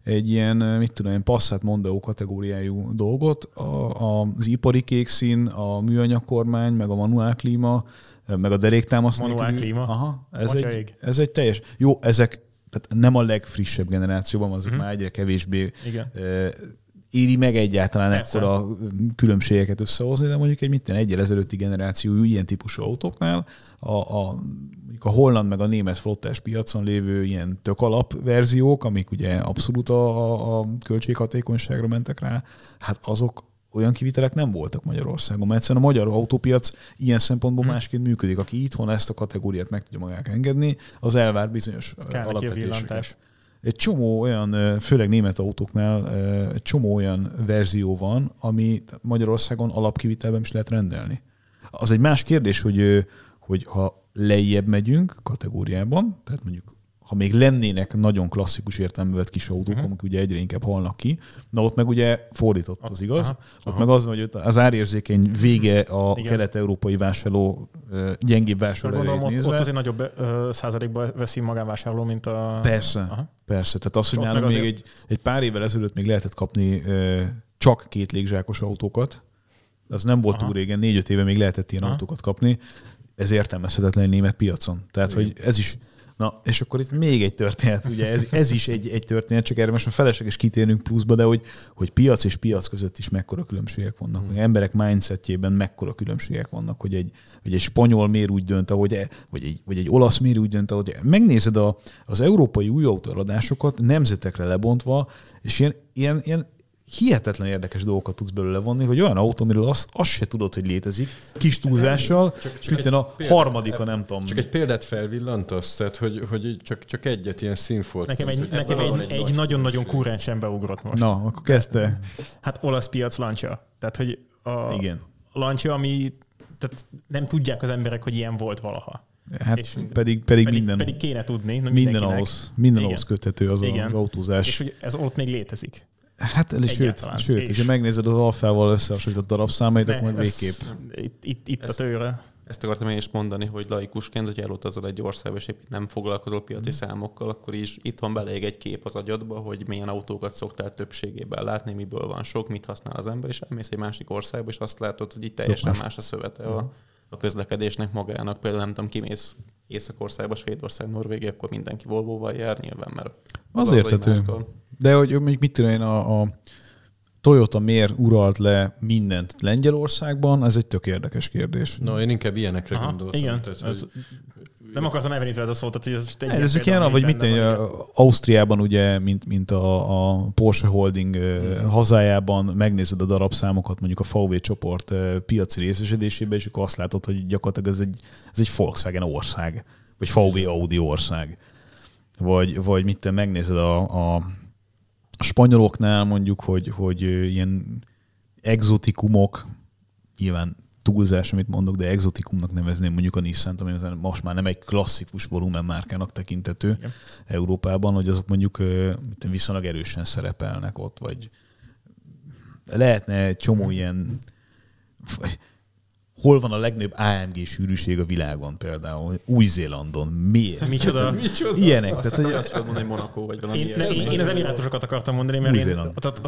egy ilyen, mit tudom, ilyen Passat Mondeo kategóriájú dolgot, a, az ipari kék szín, a műanyag kormány, meg a manuál klíma, meg a deréktámasz Manuál klíma? Aha, ez egy, ez egy teljes. Jó, ezek tehát nem a legfrissebb generációban, azok uh-huh. már egyre kevésbé Igen. éri meg egyáltalán Persze. ekkora különbségeket összehozni, de mondjuk egy mit egyel ezelőtti generációjú ilyen típusú autóknál a, a, a holland meg a német flottás piacon lévő ilyen tök alap verziók, amik ugye abszolút a, a, a költséghatékonyságra mentek rá, hát azok olyan kivitelek nem voltak Magyarországon, mert egyszerűen a magyar autópiac ilyen szempontból Hm. másként működik. Aki itthon ezt a kategóriát meg tudja magának engedni, az elvár bizonyos alapvetéseket. Egy csomó olyan, főleg német autóknál egy csomó olyan verzió van, ami Magyarországon alapkivitelben is lehet rendelni. Az egy más kérdés, hogy, hogy ha lejjebb megyünk kategóriában, tehát mondjuk ha még lennének nagyon klasszikus értelembe vett kis autók, Mhm. amik ugye egyre inkább halnak ki, na ott meg ugye fordított az igaz. Aha. Ott meg az van, hogy az árérzékeny vége a Igen. kelet-európai vásárló, gyengébb vásárló gondolom, ott, nézve. ott azért nagyobb ö, százalékban veszi magánvásárló, mint a... Persze. Aha. Persze, tehát az, hogy nálunk meg még azért- egy, egy pár évvel ezelőtt még lehetett kapni ö, csak két légzsákos autókat, az nem volt Aha. túl régen, négy-öt éve még lehetett ilyen Aha. autókat kapni, ez értelmezhetetlen egy német piacon. Tehát, Igen. hogy ez is, na, és akkor itt még egy történet, ugye ez, ez is egy, egy történet, csak erre most már felesleges kitérnünk pluszba, de hogy, hogy piac és piac között is mekkora különbségek vannak, Hmm. emberek mindsetjében mekkora különbségek vannak, hogy egy, hogy egy spanyol miért úgy dönt, ahogy, e- vagy egy, vagy egy olasz miért úgy dönt, ahogy e- megnézed a, az európai új autóeladásokat nemzetekre lebontva, és ilyen, ilyen, ilyen hihetetlen érdekes dolgokat tudsz belőle vonni, hogy olyan autó, amiről azt, azt se tudod, hogy létezik, kis túlzással, és mit a harmadika, nem tudom. Csak egy példát felvillantasz, tehát hogy, hogy csak, csak egyet ilyen színfolt. Nekem egy, nekem egy, egy nagy nagyon-nagyon különbség. kurensen beugrott most. Na, akkor kezdte. Hát olasz piac lancia. Tehát, hogy a Igen. lancia, ami tehát nem tudják az emberek, hogy ilyen volt valaha. Hát És- pedig, pedig, pedig minden, pedig kéne tudni. minden ahhoz, minden ahhoz köthető az, Igen. az autózás. És hogy ez ott még létezik. Hát, sőt, Egyáltalán. sőt És- hogyha megnézed az alfával összehasonlított darabszámait, akkor majd ez- végképp. Itt, itt, itt a Ez- tőre. Ezt akartam én is mondani, hogy laikusként, hogy elutazol egy országba, és épp nem foglalkozol Mm. piaci számokkal, akkor is itt van bele egy kép az agyadba, hogy milyen autókat szoktál többségében látni, miből van sok, mit használ az ember, és elmész egy másik országba, és azt látod, hogy itt teljesen más. más a szövete a, a közlekedésnek magának. Például nem tudom, kimész Észak-országba, Svédország, Norvégia, akkor mindenki Volvo-val jár nyilván, mert Az az érthető. egy márka. De hogy mondjuk mit tudom én, a, a Toyota miért uralt le mindent Lengyelországban, ez egy tök érdekes kérdés. Na, én inkább ilyenekre Aha, gondoltam. igen. Tehát, Ez- hogy Nem akartam elvenni tőled a szót, tehát hogy ez egy Hát ezek ilyen, vagy mit igen. Ausztriában ugye, mint, mint a, a Porsche Holding mm. hazájában, megnézed a darabszámokat mondjuk a VW csoport piaci részesedésében, és akkor azt látod, hogy gyakorlatilag ez egy, ez egy Volkswagen ország, vagy VW Audi ország. Vagy, vagy mit te megnézed a, a spanyoloknál mondjuk, hogy, hogy ilyen exotikumok, nyilván túlzás, amit mondok, de exotikumnak nevezném mondjuk a Nissan-t, ami most már nem egy klasszikus volumenmárkának tekintető Igen. Európában, hogy azok mondjuk viszonylag erősen szerepelnek ott, vagy lehetne egy csomó ilyen hol van a legnagyobb AMG sűrűség a világon például? Új-Zélandon. Miért? Micsoda? Ilyenek. Azt Tehát, hogy azt fogod mondani, hogy Monaco vagy valami Én, ne, én, én az emirátusokat akartam mondani, mert én, Új-Zéland. tehát,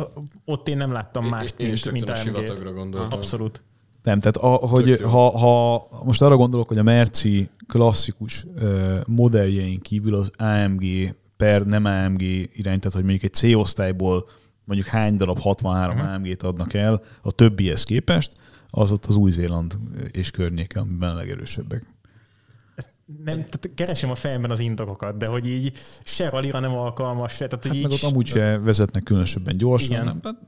ott én nem láttam mást, én mint, mint AMG-t. sivatagra gondoltam. Abszolút. Nem, tehát a, hogy ha, ha most arra gondolok, hogy a Merci klasszikus ö, modelljein kívül az AMG per nem AMG irány, tehát hogy mondjuk egy C-osztályból mondjuk hány darab 63 Mhm. AMG-t adnak el a többihez képest, az ott az Új-Zéland és környéke, amiben a legerősebbek. Nem, tehát keresem a fejemben az indokokat, de hogy így se ralira nem alkalmas, se, tehát hogy Hát így... meg ott amúgy se vezetnek különösebben gyorsan, Igen. nem, tehát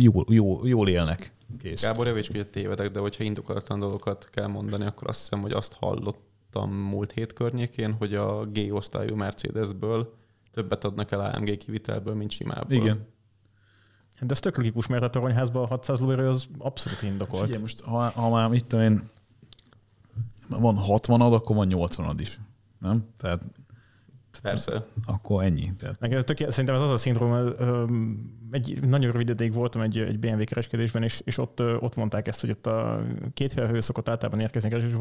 jól, jól, jól élnek. Kész. Gábor, javíts, hogy tévedek, de hogyha indokolatlan dolgokat kell mondani, akkor azt hiszem, hogy azt hallottam múlt hét környékén, hogy a G-osztályú Mercedesből többet adnak el AMG kivitelből, mint simából. Igen. De ez tök logikus, mert a toronyházban a 600 lóerő az abszolút indokolt. Figyelj, most ha, ha már mit tudom én, van 60-ad, akkor van 80-ad is. Nem? Tehát Persze. akkor ennyi. Tehát Nekem tök, szerintem ez az a szindróma, egy nagyon rövid ideig voltam egy, egy BMW kereskedésben, és, és ott, ott mondták ezt, hogy ott a két felhő szokott általában érkezni, és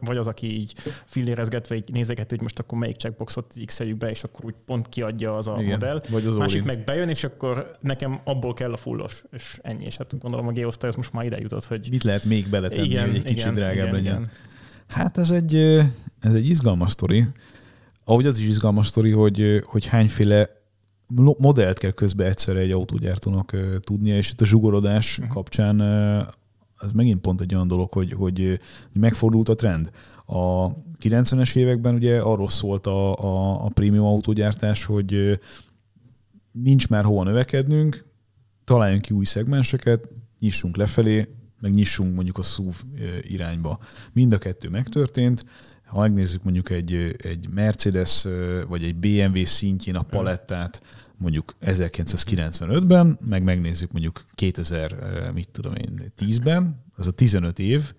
vagy, az, aki így fillérezgetve így nézeget, hogy most akkor melyik checkboxot x be, és akkor úgy pont kiadja az a igen. modell. Vagy az Másik meg bejön, és akkor nekem abból kell a fullos, és ennyi. És hát gondolom a G-osztály az most már ide jutott, hogy Mit lehet még beletenni, hogy egy kicsit drágább legyen? Hát ez egy, ez egy izgalmas sztori. Ahogy az is izgalmas sztori, hogy, hogy hányféle modellt kell közben egyszerre egy autógyártónak tudnia, és itt a zsugorodás uh-huh. kapcsán ez megint pont egy olyan dolog, hogy, hogy megfordult a trend. A 90-es években ugye arról szólt a, a, a prémium autógyártás, hogy nincs már hova növekednünk, találjunk ki új szegmenseket, nyissunk lefelé, meg nyissunk mondjuk a SUV irányba. Mind a kettő megtörtént. Ha megnézzük mondjuk egy, egy Mercedes vagy egy BMW szintjén a palettát, mondjuk 1995-ben, meg megnézzük mondjuk 2000, mit tudom én, 10-ben, az a 15 év,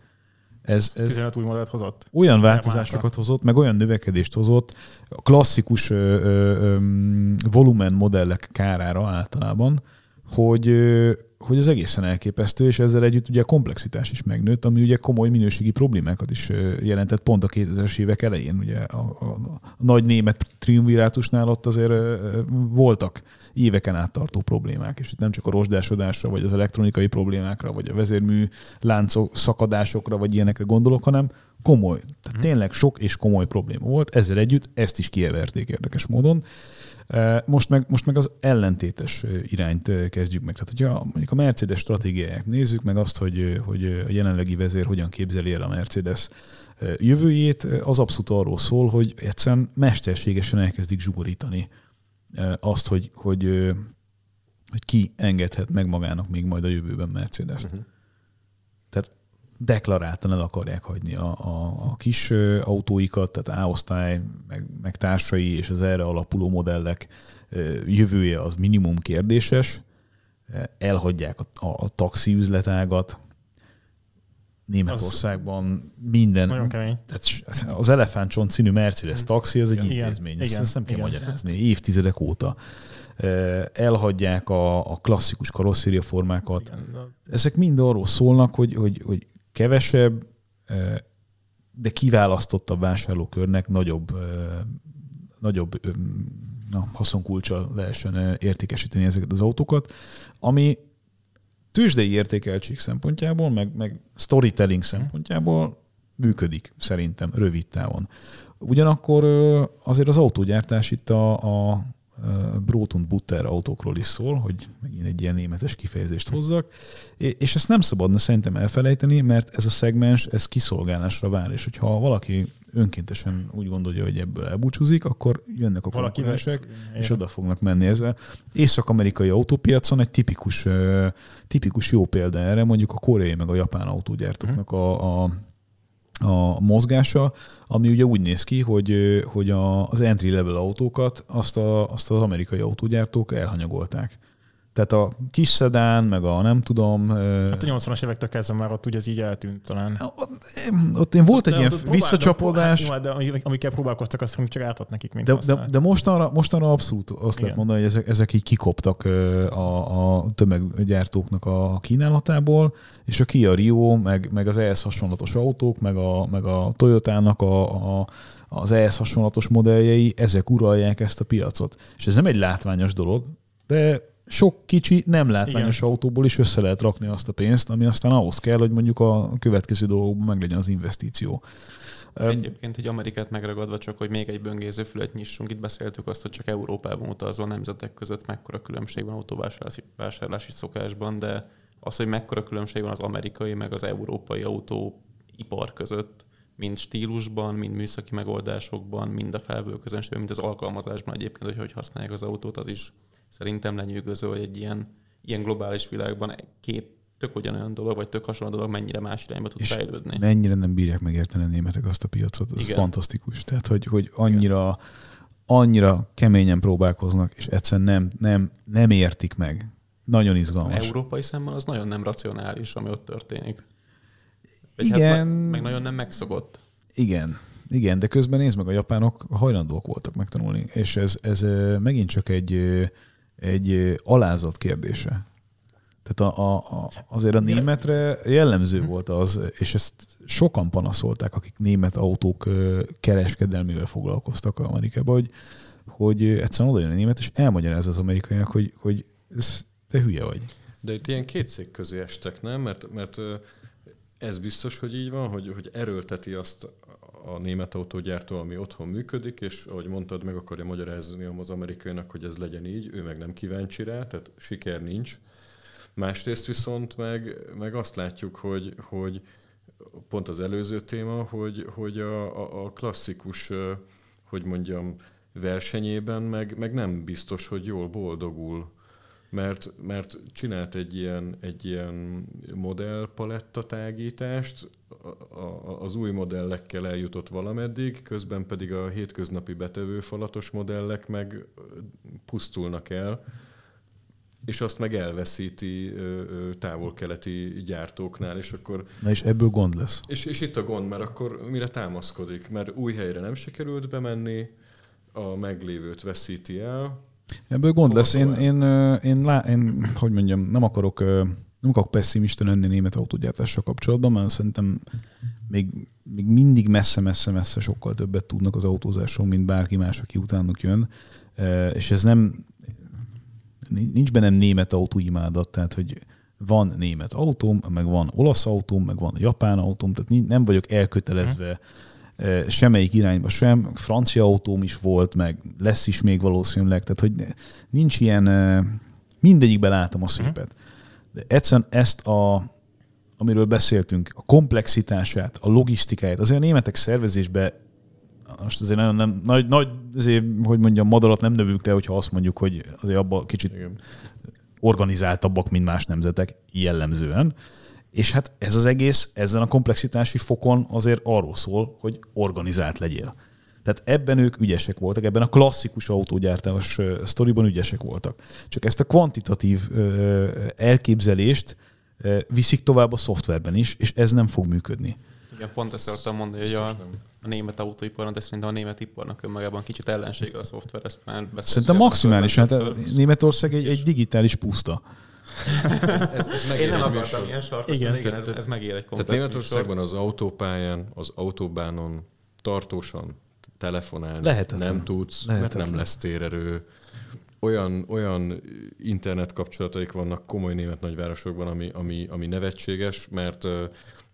ez, ez 15 új modellt hozott. Olyan változásokat hozott, meg olyan növekedést hozott, a klasszikus ö, ö, ö, volumen modellek kárára általában, hogy, hogy az egészen elképesztő, és ezzel együtt ugye a komplexitás is megnőtt, ami ugye komoly minőségi problémákat is jelentett pont a 2000-es évek elején. Ugye a, a, a nagy német triumvirátusnál ott azért voltak éveken át tartó problémák, és itt nem csak a rozsdásodásra, vagy az elektronikai problémákra, vagy a vezérmű láncok szakadásokra, vagy ilyenekre gondolok, hanem komoly, tehát mhm. tényleg sok és komoly probléma volt. Ezzel együtt ezt is kieverték érdekes módon. Most meg, most meg az ellentétes irányt kezdjük meg. Tehát, hogyha mondjuk a Mercedes stratégiáját nézzük, meg azt, hogy, hogy a jelenlegi vezér hogyan képzeli el a Mercedes jövőjét, az abszolút arról szól, hogy egyszerűen mesterségesen elkezdik zsugorítani azt, hogy, hogy, hogy ki engedhet meg magának még majd a jövőben Mercedes-t. Uh-huh. Deklaráltan el akarják hagyni a, a, a kis autóikat, tehát A-osztály, meg, meg társai és az erre alapuló modellek jövője az minimum kérdéses. Elhagyják a, a, a taxi üzletágat, Németországban minden. Nagyon kemény. Tehát az elefántcsont színű Mercedes taxi az egy igen, intézmény. Igen, ezt, ezt nem kell igen. magyarázni. Évtizedek óta elhagyják a, a klasszikus karosszériaformákat. Ezek mind arról szólnak, hogy, hogy, hogy kevesebb, de kiválasztottabb vásárlókörnek nagyobb, nagyobb na, haszonkulcsa lehessen értékesíteni ezeket az autókat, ami tőzsdei értékeltség szempontjából, meg, meg storytelling szempontjából működik szerintem rövid távon. Ugyanakkor azért az autógyártás itt a, a Brot und Butter autókról is szól, hogy megint egy ilyen németes kifejezést hozzak, és ezt nem szabadna szerintem elfelejteni, mert ez a szegmens, ez kiszolgálásra vár, és hogyha valaki önkéntesen úgy gondolja, hogy ebből elbúcsúzik, akkor jönnek a konkurensek, és oda fognak menni. Ez észak-amerikai autópiacon egy tipikus, tipikus jó példa erre, mondjuk a koreai meg a japán autógyártóknak a, a a mozgása, ami ugye úgy néz ki, hogy, hogy a, az entry level autókat azt, a, azt az amerikai autógyártók elhanyagolták. Tehát a kis szedán, meg a nem tudom... Hát a 80-as évektől kezdve már ott ugye ez így eltűnt talán. Ott én volt egy ilyen visszacsapódás. Hát, de amikkel próbálkoztak, azt csak átad nekik, mint De, de, de mostanra, mostanra abszolút azt Igen. lehet mondani, hogy ezek, ezek így kikoptak a, a tömeggyártóknak a kínálatából, és a Kia Rio, meg, meg az ehhez hasonlatos autók, meg a, meg a Toyotának a, a az ehhez hasonlatos modelljei, ezek uralják ezt a piacot. És ez nem egy látványos dolog, de sok kicsi, nem látványos Igen. autóból is össze lehet rakni azt a pénzt, ami aztán ahhoz kell, hogy mondjuk a következő dolgokban meglegyen az investíció. Egyébként egy Amerikát megragadva csak, hogy még egy böngésző fület nyissunk, itt beszéltük azt, hogy csak Európában utazó nemzetek között mekkora különbség van autóvásárlási vásárlási szokásban, de az, hogy mekkora különbség van az amerikai meg az európai autóipar között, mind stílusban, mind műszaki megoldásokban, mind a felvő közönségben, mind az alkalmazásban egyébként, hogy hogy használják az autót, az is szerintem lenyűgöző, hogy egy ilyen, ilyen globális világban két tök ugyanolyan dolog, vagy tök hasonló dolog mennyire más irányba tud és fejlődni. mennyire nem bírják megérteni a németek azt a piacot, ez Igen. fantasztikus. Tehát, hogy, hogy annyira, annyira keményen próbálkoznak, és egyszerűen nem, nem, nem értik meg. Nagyon izgalmas. Európai szemmel az nagyon nem racionális, ami ott történik. Vagy hát Igen. Hát meg, meg nagyon nem megszokott. Igen. Igen, de közben nézd meg, a japánok hajlandók voltak megtanulni, és ez, ez megint csak egy, egy alázat kérdése. Tehát a, a, a, azért a németre jellemző hm. volt az, és ezt sokan panaszolták, akik német autók kereskedelmével foglalkoztak Amerikában, hogy, hogy egyszerűen oda jön a német, és elmagyarázza az amerikaiak, hogy, hogy ez, te hülye vagy. De itt ilyen két szék közé estek, nem? Mert, mert ez biztos, hogy így van, hogy, hogy erőlteti azt a német autógyártó, ami otthon működik, és ahogy mondtad, meg akarja magyarázni az amerikainak, hogy ez legyen így, ő meg nem kíváncsi rá, tehát siker nincs. Másrészt viszont meg, meg azt látjuk, hogy, hogy pont az előző téma, hogy, hogy a, a, klasszikus, hogy mondjam, versenyében meg, meg nem biztos, hogy jól boldogul mert, mert csinált egy ilyen, egy ilyen modellpaletta tágítást, a, az új modellekkel eljutott valameddig, közben pedig a hétköznapi betevőfalatos modellek meg pusztulnak el, és azt meg elveszíti távol-keleti gyártóknál, és akkor... Na és ebből gond lesz. És, és itt a gond, mert akkor mire támaszkodik? Mert új helyre nem sikerült bemenni, a meglévőt veszíti el, Ebből gond lesz. Én, én, én, én, lá, én, hogy mondjam, nem akarok, nem akarok pessimista lenni német autógyártással kapcsolatban, mert szerintem még, még mindig messze-messze-messze sokkal többet tudnak az autózásról, mint bárki más, aki utánuk jön. És ez nem, nincs bennem német autóimádat, tehát hogy van német autóm, meg van olasz autóm, meg van japán autóm, tehát nem vagyok elkötelezve uh-huh semmelyik irányba sem. Francia autóm is volt, meg lesz is még valószínűleg, tehát hogy nincs ilyen, mindegyikben látom a szépet. De egyszerűen ezt a, amiről beszéltünk, a komplexitását, a logisztikáját, azért a németek szervezésbe most azért nagyon nem, nagy, nagy azért, hogy mondjam, madarat nem növünk le, hogyha azt mondjuk, hogy azért abban kicsit Igen. organizáltabbak, mint más nemzetek jellemzően. És hát ez az egész ezen a komplexitási fokon azért arról szól, hogy organizált legyél. Tehát ebben ők ügyesek voltak, ebben a klasszikus autógyártás sztoriban ügyesek voltak. Csak ezt a kvantitatív elképzelést viszik tovább a szoftverben is, és ez nem fog működni. Igen, pont ezt akartam mondani, hogy a, a német autóiparnak, de szerintem a német iparnak önmagában kicsit ellensége a szoftver, ezt már Szerintem maximális, hát Németország egy, egy digitális puszta. Ez, ez, ez Én nem akartam ilyen sarkot, igen, igen ez, ez megér egy Tehát Németországban az autópályán, az autóbánon tartósan telefonálni Lehetetlen. nem tudsz, Lehetetlen. mert nem lesz térerő. Olyan, olyan internet kapcsolataik vannak komoly német nagyvárosokban, ami, ami, ami nevetséges, mert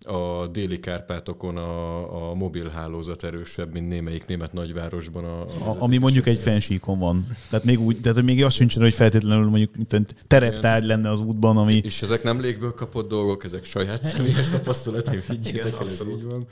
a déli Kárpátokon a, a mobilhálózat erősebb, mint némelyik német nagyvárosban. A, a ami mondjuk egy fensíkon van. Tehát még úgy, tehát még azt sincsen, hogy feltétlenül mondjuk tereptárgy lenne az útban, ami... És ezek nem légből kapott dolgok, ezek saját személyes tapasztalatai, higgyétek el, ez így van.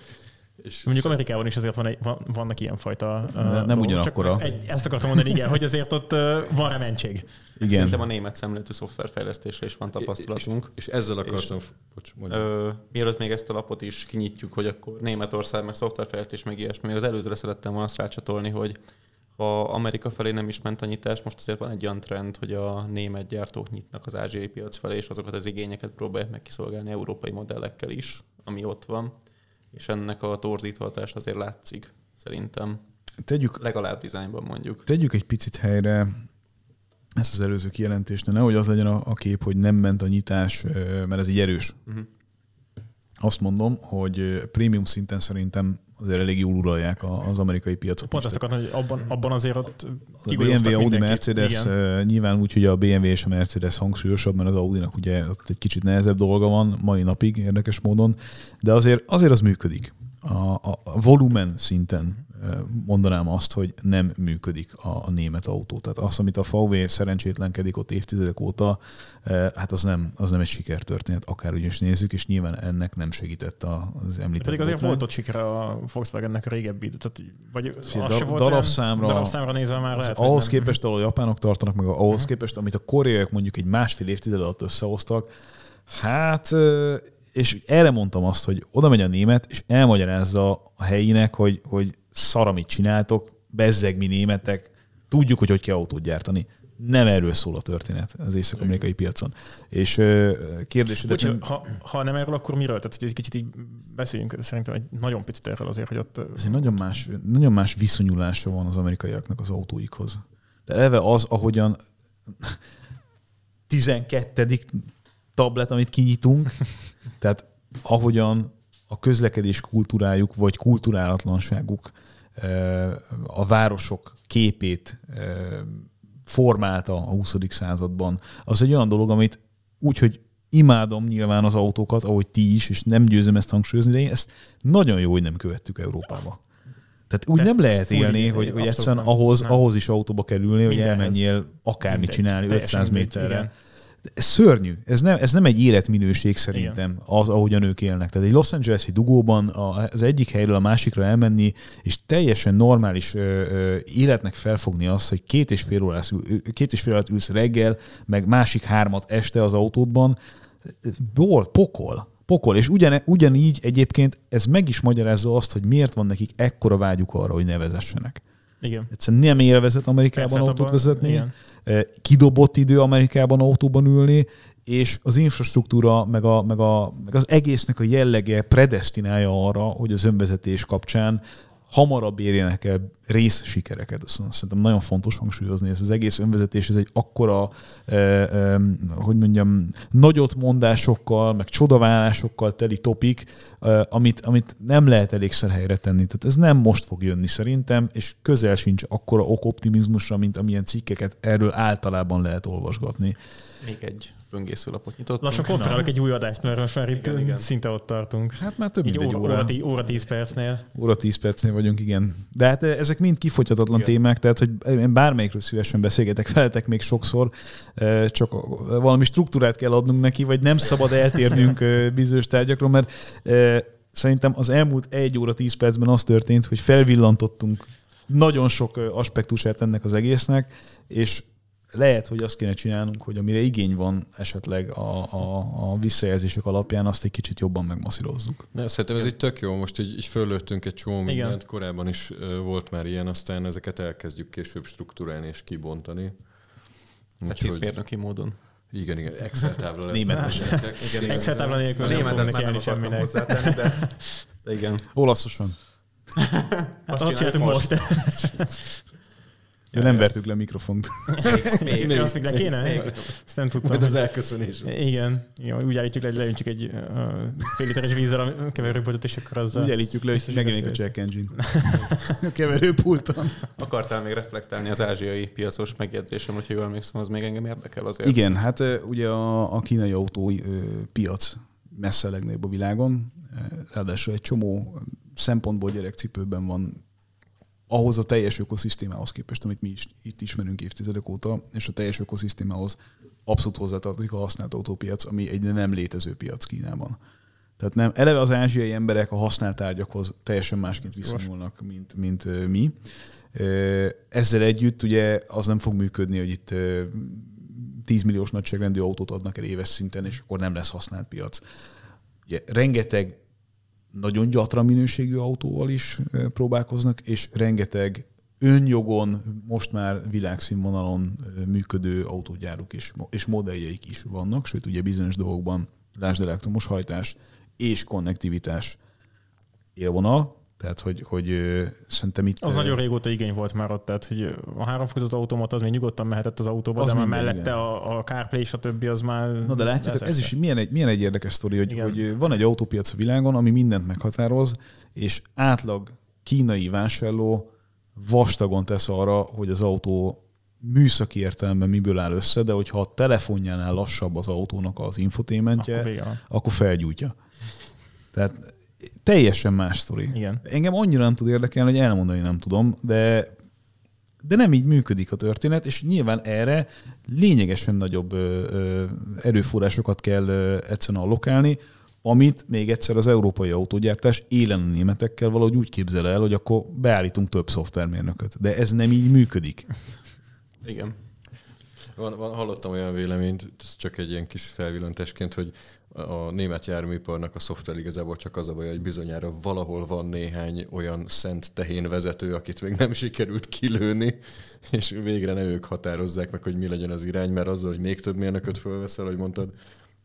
És Mondjuk Amerikában is azért van egy, van, vannak ilyenfajta... Uh, nem ugyanakkora. Egy, ezt akartam mondani, igen, hogy azért ott uh, van rementség. Igen. Szerintem a német szemléletű szoftverfejlesztésre is van tapasztalatunk. És, és ezzel akartam... És, bocs, ö, mielőtt még ezt a lapot is kinyitjuk, hogy akkor Németország, meg szoftverfejlesztés, meg ilyesmi, az előzőre szerettem volna azt rácsatolni, hogy ha Amerika felé nem is ment a nyitás, most azért van egy olyan trend, hogy a német gyártók nyitnak az ázsiai piac felé, és azokat az igényeket próbálják meg kiszolgálni európai modellekkel is, ami ott van és ennek a torzító hatás azért látszik, szerintem. Tegyük, legalább dizájnban mondjuk. Tegyük egy picit helyre ezt az előző kijelentést, de nehogy az legyen a, a kép, hogy nem ment a nyitás, mert ez így erős. Uh-huh. Azt mondom, hogy prémium szinten szerintem azért elég jól uralják az amerikai piacot. Pont azt akartam, hogy abban, abban azért ott a BMW, Audi, Mercedes, Igen. nyilván úgy, hogy a BMW és a Mercedes hangsúlyosabb, mert az Audi-nak ugye ott egy kicsit nehezebb dolga van mai napig érdekes módon, de azért, azért az működik. A, a, a volumen szinten mondanám azt, hogy nem működik a, a német autó. Tehát az, amit a VW szerencsétlenkedik ott évtizedek óta, hát az nem, az nem egy sikertörténet, akár is nézzük, és nyilván ennek nem segített az említett. Pedig azért volt ott siker a Volkswagennek a régebbi, tehát vagy az dar, darabszámra, darabszámra nézve már lehet. Ahhoz képest, ahol a japánok tartanak, meg ahhoz uh-huh. képest, amit a koreaiak mondjuk egy másfél évtized alatt összehoztak, hát és erre mondtam azt, hogy oda megy a német, és elmagyarázza a helyinek, hogy, hogy szar, amit csináltok, bezzeg mi németek, tudjuk, hogy hogy kell autót gyártani. Nem erről szól a történet az észak-amerikai piacon. És kérdés, hogy... Nem... Ha, ha nem erről, akkor miről? Tehát, hogy egy kicsit így beszéljünk szerintem egy nagyon picit erről azért, hogy ott... Ez egy nagyon más, nagyon más viszonyulása van az amerikaiaknak az autóikhoz. De eleve az, ahogyan 12. tablet, amit kinyitunk, tehát ahogyan a közlekedés kultúrájuk, vagy kulturálatlanságuk a városok képét formálta a 20. században, az egy olyan dolog, amit úgy, hogy imádom nyilván az autókat, ahogy ti is, és nem győzöm ezt hangsúlyozni, de én ezt nagyon jó, hogy nem követtük Európába. Tehát úgy Te nem lehet élni, így, hogy, hogy egyszerűen nem. ahhoz, Nem. ahhoz is autóba kell ülni, hogy Mindenhez. elmenjél akármit Mindegy. csinálni Teljesen 500 mindegy, méterre. igen. Ez szörnyű. Ez nem, ez nem egy életminőség szerintem, az, ahogyan ők élnek. Tehát egy Los Angeles-i dugóban az egyik helyről a másikra elmenni, és teljesen normális ö, ö, életnek felfogni azt, hogy két és fél órás, két és fél órát ülsz reggel, meg másik hármat este az autódban, bol, pokol. Pokol. És ugyan, ugyanígy egyébként ez meg is magyarázza azt, hogy miért van nekik ekkora vágyuk arra, hogy ne vezessenek. Igen. Egyszerűen nem élvezet Amerikában Persze, hát autót abban- vezetni, igen. kidobott idő Amerikában autóban ülni, és az infrastruktúra, meg, a, meg, a, meg az egésznek a jellege predestinálja arra, hogy az önvezetés kapcsán hamarabb érjenek el rész sikereket. Azt szerintem nagyon fontos hangsúlyozni, ez az egész önvezetés, ez egy akkora, eh, eh, hogy mondjam, nagyot mondásokkal, meg csodaválásokkal teli topik, eh, amit, amit nem lehet elégszer helyre tenni. Tehát ez nem most fog jönni szerintem, és közel sincs akkora ok optimizmusra, mint amilyen cikkeket erről általában lehet olvasgatni. Még egy böngészőlapot nyitottunk. Lassan konferálok egy új adást, mert most már itt Igen, igen. szinte ott tartunk. Hát már több mint egy óra, óra. óra, tí- óra 10 percnél. Óra 10 percnél vagyunk, igen. De hát eh, ezek mind kifogyhatatlan Igen. témák, tehát hogy én bármelyikről szívesen beszélgetek veletek még sokszor, eh, csak valami struktúrát kell adnunk neki, vagy nem szabad eltérnünk eh, bizonyos tárgyakról, mert szerintem az elmúlt egy óra 10 percben az történt, hogy felvillantottunk nagyon sok aspektusát ennek az egésznek, és lehet, hogy azt kéne csinálnunk, hogy amire igény van esetleg a, a, a visszajelzések alapján, azt egy kicsit jobban megmasszírozzuk. Ne, szerintem ez így tök jó, most így, így föllőttünk egy csomó Igen. mindent, korábban is volt már ilyen, aztán ezeket elkezdjük később struktúrálni és kibontani. Precízmérnöki módon. igen, igen, Excel tábla. Németesen. Igen, Excel tábla nélkül nem állni akartam semminek. hozzátenni, de, de igen. Olaszosan. Hát Azt azt csináltuk csináljuk most. Ja, nem vertük le a mikrofont. Még, Még, azt még le kéne? még. Ezt nem tudtam. Majd az elköszönés. Igen, Igen, úgy állítjuk le, hogy leöntjük egy uh, fél literes vízzel a keverőboltot, és akkor azzal... Úgy elítjük le, hogy megjelenik a check engine. a keverőpulton. Akartál még reflektálni az ázsiai piacos megjegyzésem, hogyha jól emlékszem, az még engem érdekel azért. Igen, hát ugye a, a kínai autó piac messze a legnagyobb a világon. Ráadásul egy csomó szempontból gyerekcipőben van ahhoz a teljes ökoszisztémához képest, amit mi is itt ismerünk évtizedek óta, és a teljes ökoszisztémához abszolút hozzátartozik a használt autópiac, ami egy nem létező piac Kínában. Tehát nem, eleve az ázsiai emberek a használt tárgyakhoz teljesen másként viszonyulnak, mint, mint mi. Ezzel együtt ugye az nem fog működni, hogy itt ö, 10 milliós nagyságrendű autót adnak el éves szinten, és akkor nem lesz használt piac. Ugye, rengeteg nagyon gyatra minőségű autóval is próbálkoznak, és rengeteg önjogon, most már világszínvonalon működő autógyáruk is, és modelljeik is vannak, sőt ugye bizonyos dolgokban, lásd elektromos hajtás és konnektivitás élvonal, tehát hogy, hogy szerintem itt... Az nagyon régóta igény volt már ott, tehát hogy a háromfokozott automat az még nyugodtan mehetett az autóba, Az de már mellette igen. a, a CarPlay és a többi az már... Na de látjátok, ez is milyen egy, milyen egy érdekes sztori, hogy, Igen. hogy van egy autópiac a világon, ami mindent meghatároz, és átlag kínai vásárló vastagon tesz arra, hogy az autó műszaki értelemben miből áll össze, de hogyha a telefonjánál lassabb az autónak az infotainmentje, Akkor vége akkor felgyújtja. Tehát teljesen más sztori. Igen. Engem annyira nem tud érdekelni, hogy elmondani nem tudom, de de nem így működik a történet, és nyilván erre lényegesen nagyobb ö, ö, erőforrásokat kell ö, egyszerűen allokálni, amit még egyszer az európai autógyártás élen a németekkel valahogy úgy képzel el, hogy akkor beállítunk több szoftvermérnököt. De ez nem így működik. Igen. Van, van, hallottam olyan véleményt, ez csak egy ilyen kis felvillantásként, hogy a német járműiparnak a szoftver igazából csak az a baj, hogy bizonyára valahol van néhány olyan szent tehén vezető, akit még nem sikerült kilőni, és végre ne ők határozzák meg, hogy mi legyen az irány, mert azzal, hogy még több mérnököt fölveszel, hogy mondtad,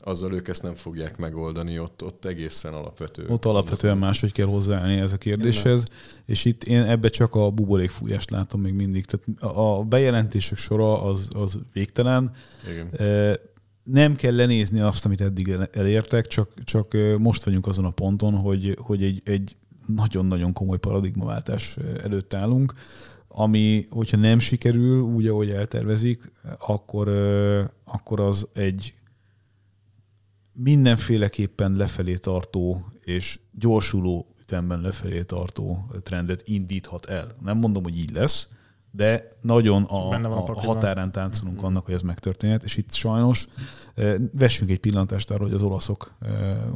azzal ők ezt nem fogják megoldani, ott, ott egészen alapvető. Ott alapvetően máshogy kell hozzáállni ez a kérdéshez, és itt én ebbe csak a buborékfújást látom még mindig. Tehát a bejelentések sora az, az végtelen, Igen. Ö, nem kell lenézni azt, amit eddig el- elértek, csak, csak most vagyunk azon a ponton, hogy, hogy egy, egy nagyon-nagyon komoly paradigmaváltás előtt állunk, ami, hogyha nem sikerül úgy, ahogy eltervezik, akkor, akkor az egy mindenféleképpen lefelé tartó és gyorsuló ütemben lefelé tartó trendet indíthat el. Nem mondom, hogy így lesz, de nagyon a, a a, határán táncolunk annak, hogy ez megtörténhet, és itt sajnos vessünk egy pillantást arra, hogy az olaszok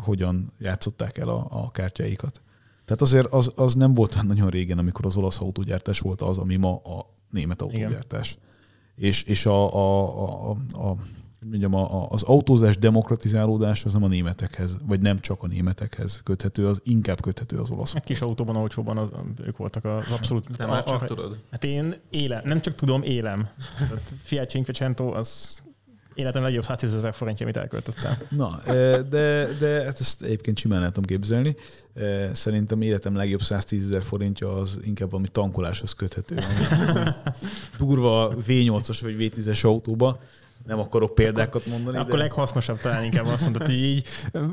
hogyan játszották el a, a kártyáikat. Tehát azért az, az nem volt nagyon régen, amikor az olasz autógyártás volt az, ami ma a német autógyártás. És, és a, a, a, a, mondjam, a, a, az autózás demokratizálódás az nem a németekhez, vagy nem csak a németekhez köthető, az inkább köthető az Egy olaszokhoz. kis autóban, olcsóban az, ők voltak az abszolút... Te már a- csak a- tudod. Hát én élem, nem csak tudom, élem. Fiat Cinquecento az életem legjobb 110 ezer forintja, amit elköltöttem. Na, de, de hát ezt egyébként simán tudom képzelni. Szerintem életem legjobb 110 ezer forintja az inkább valami tankoláshoz köthető. Durva V8-as vagy V10-es autóba. Nem akarok példákat mondani. Akkor de... leghasznosabb talán inkább azt mondod, hogy így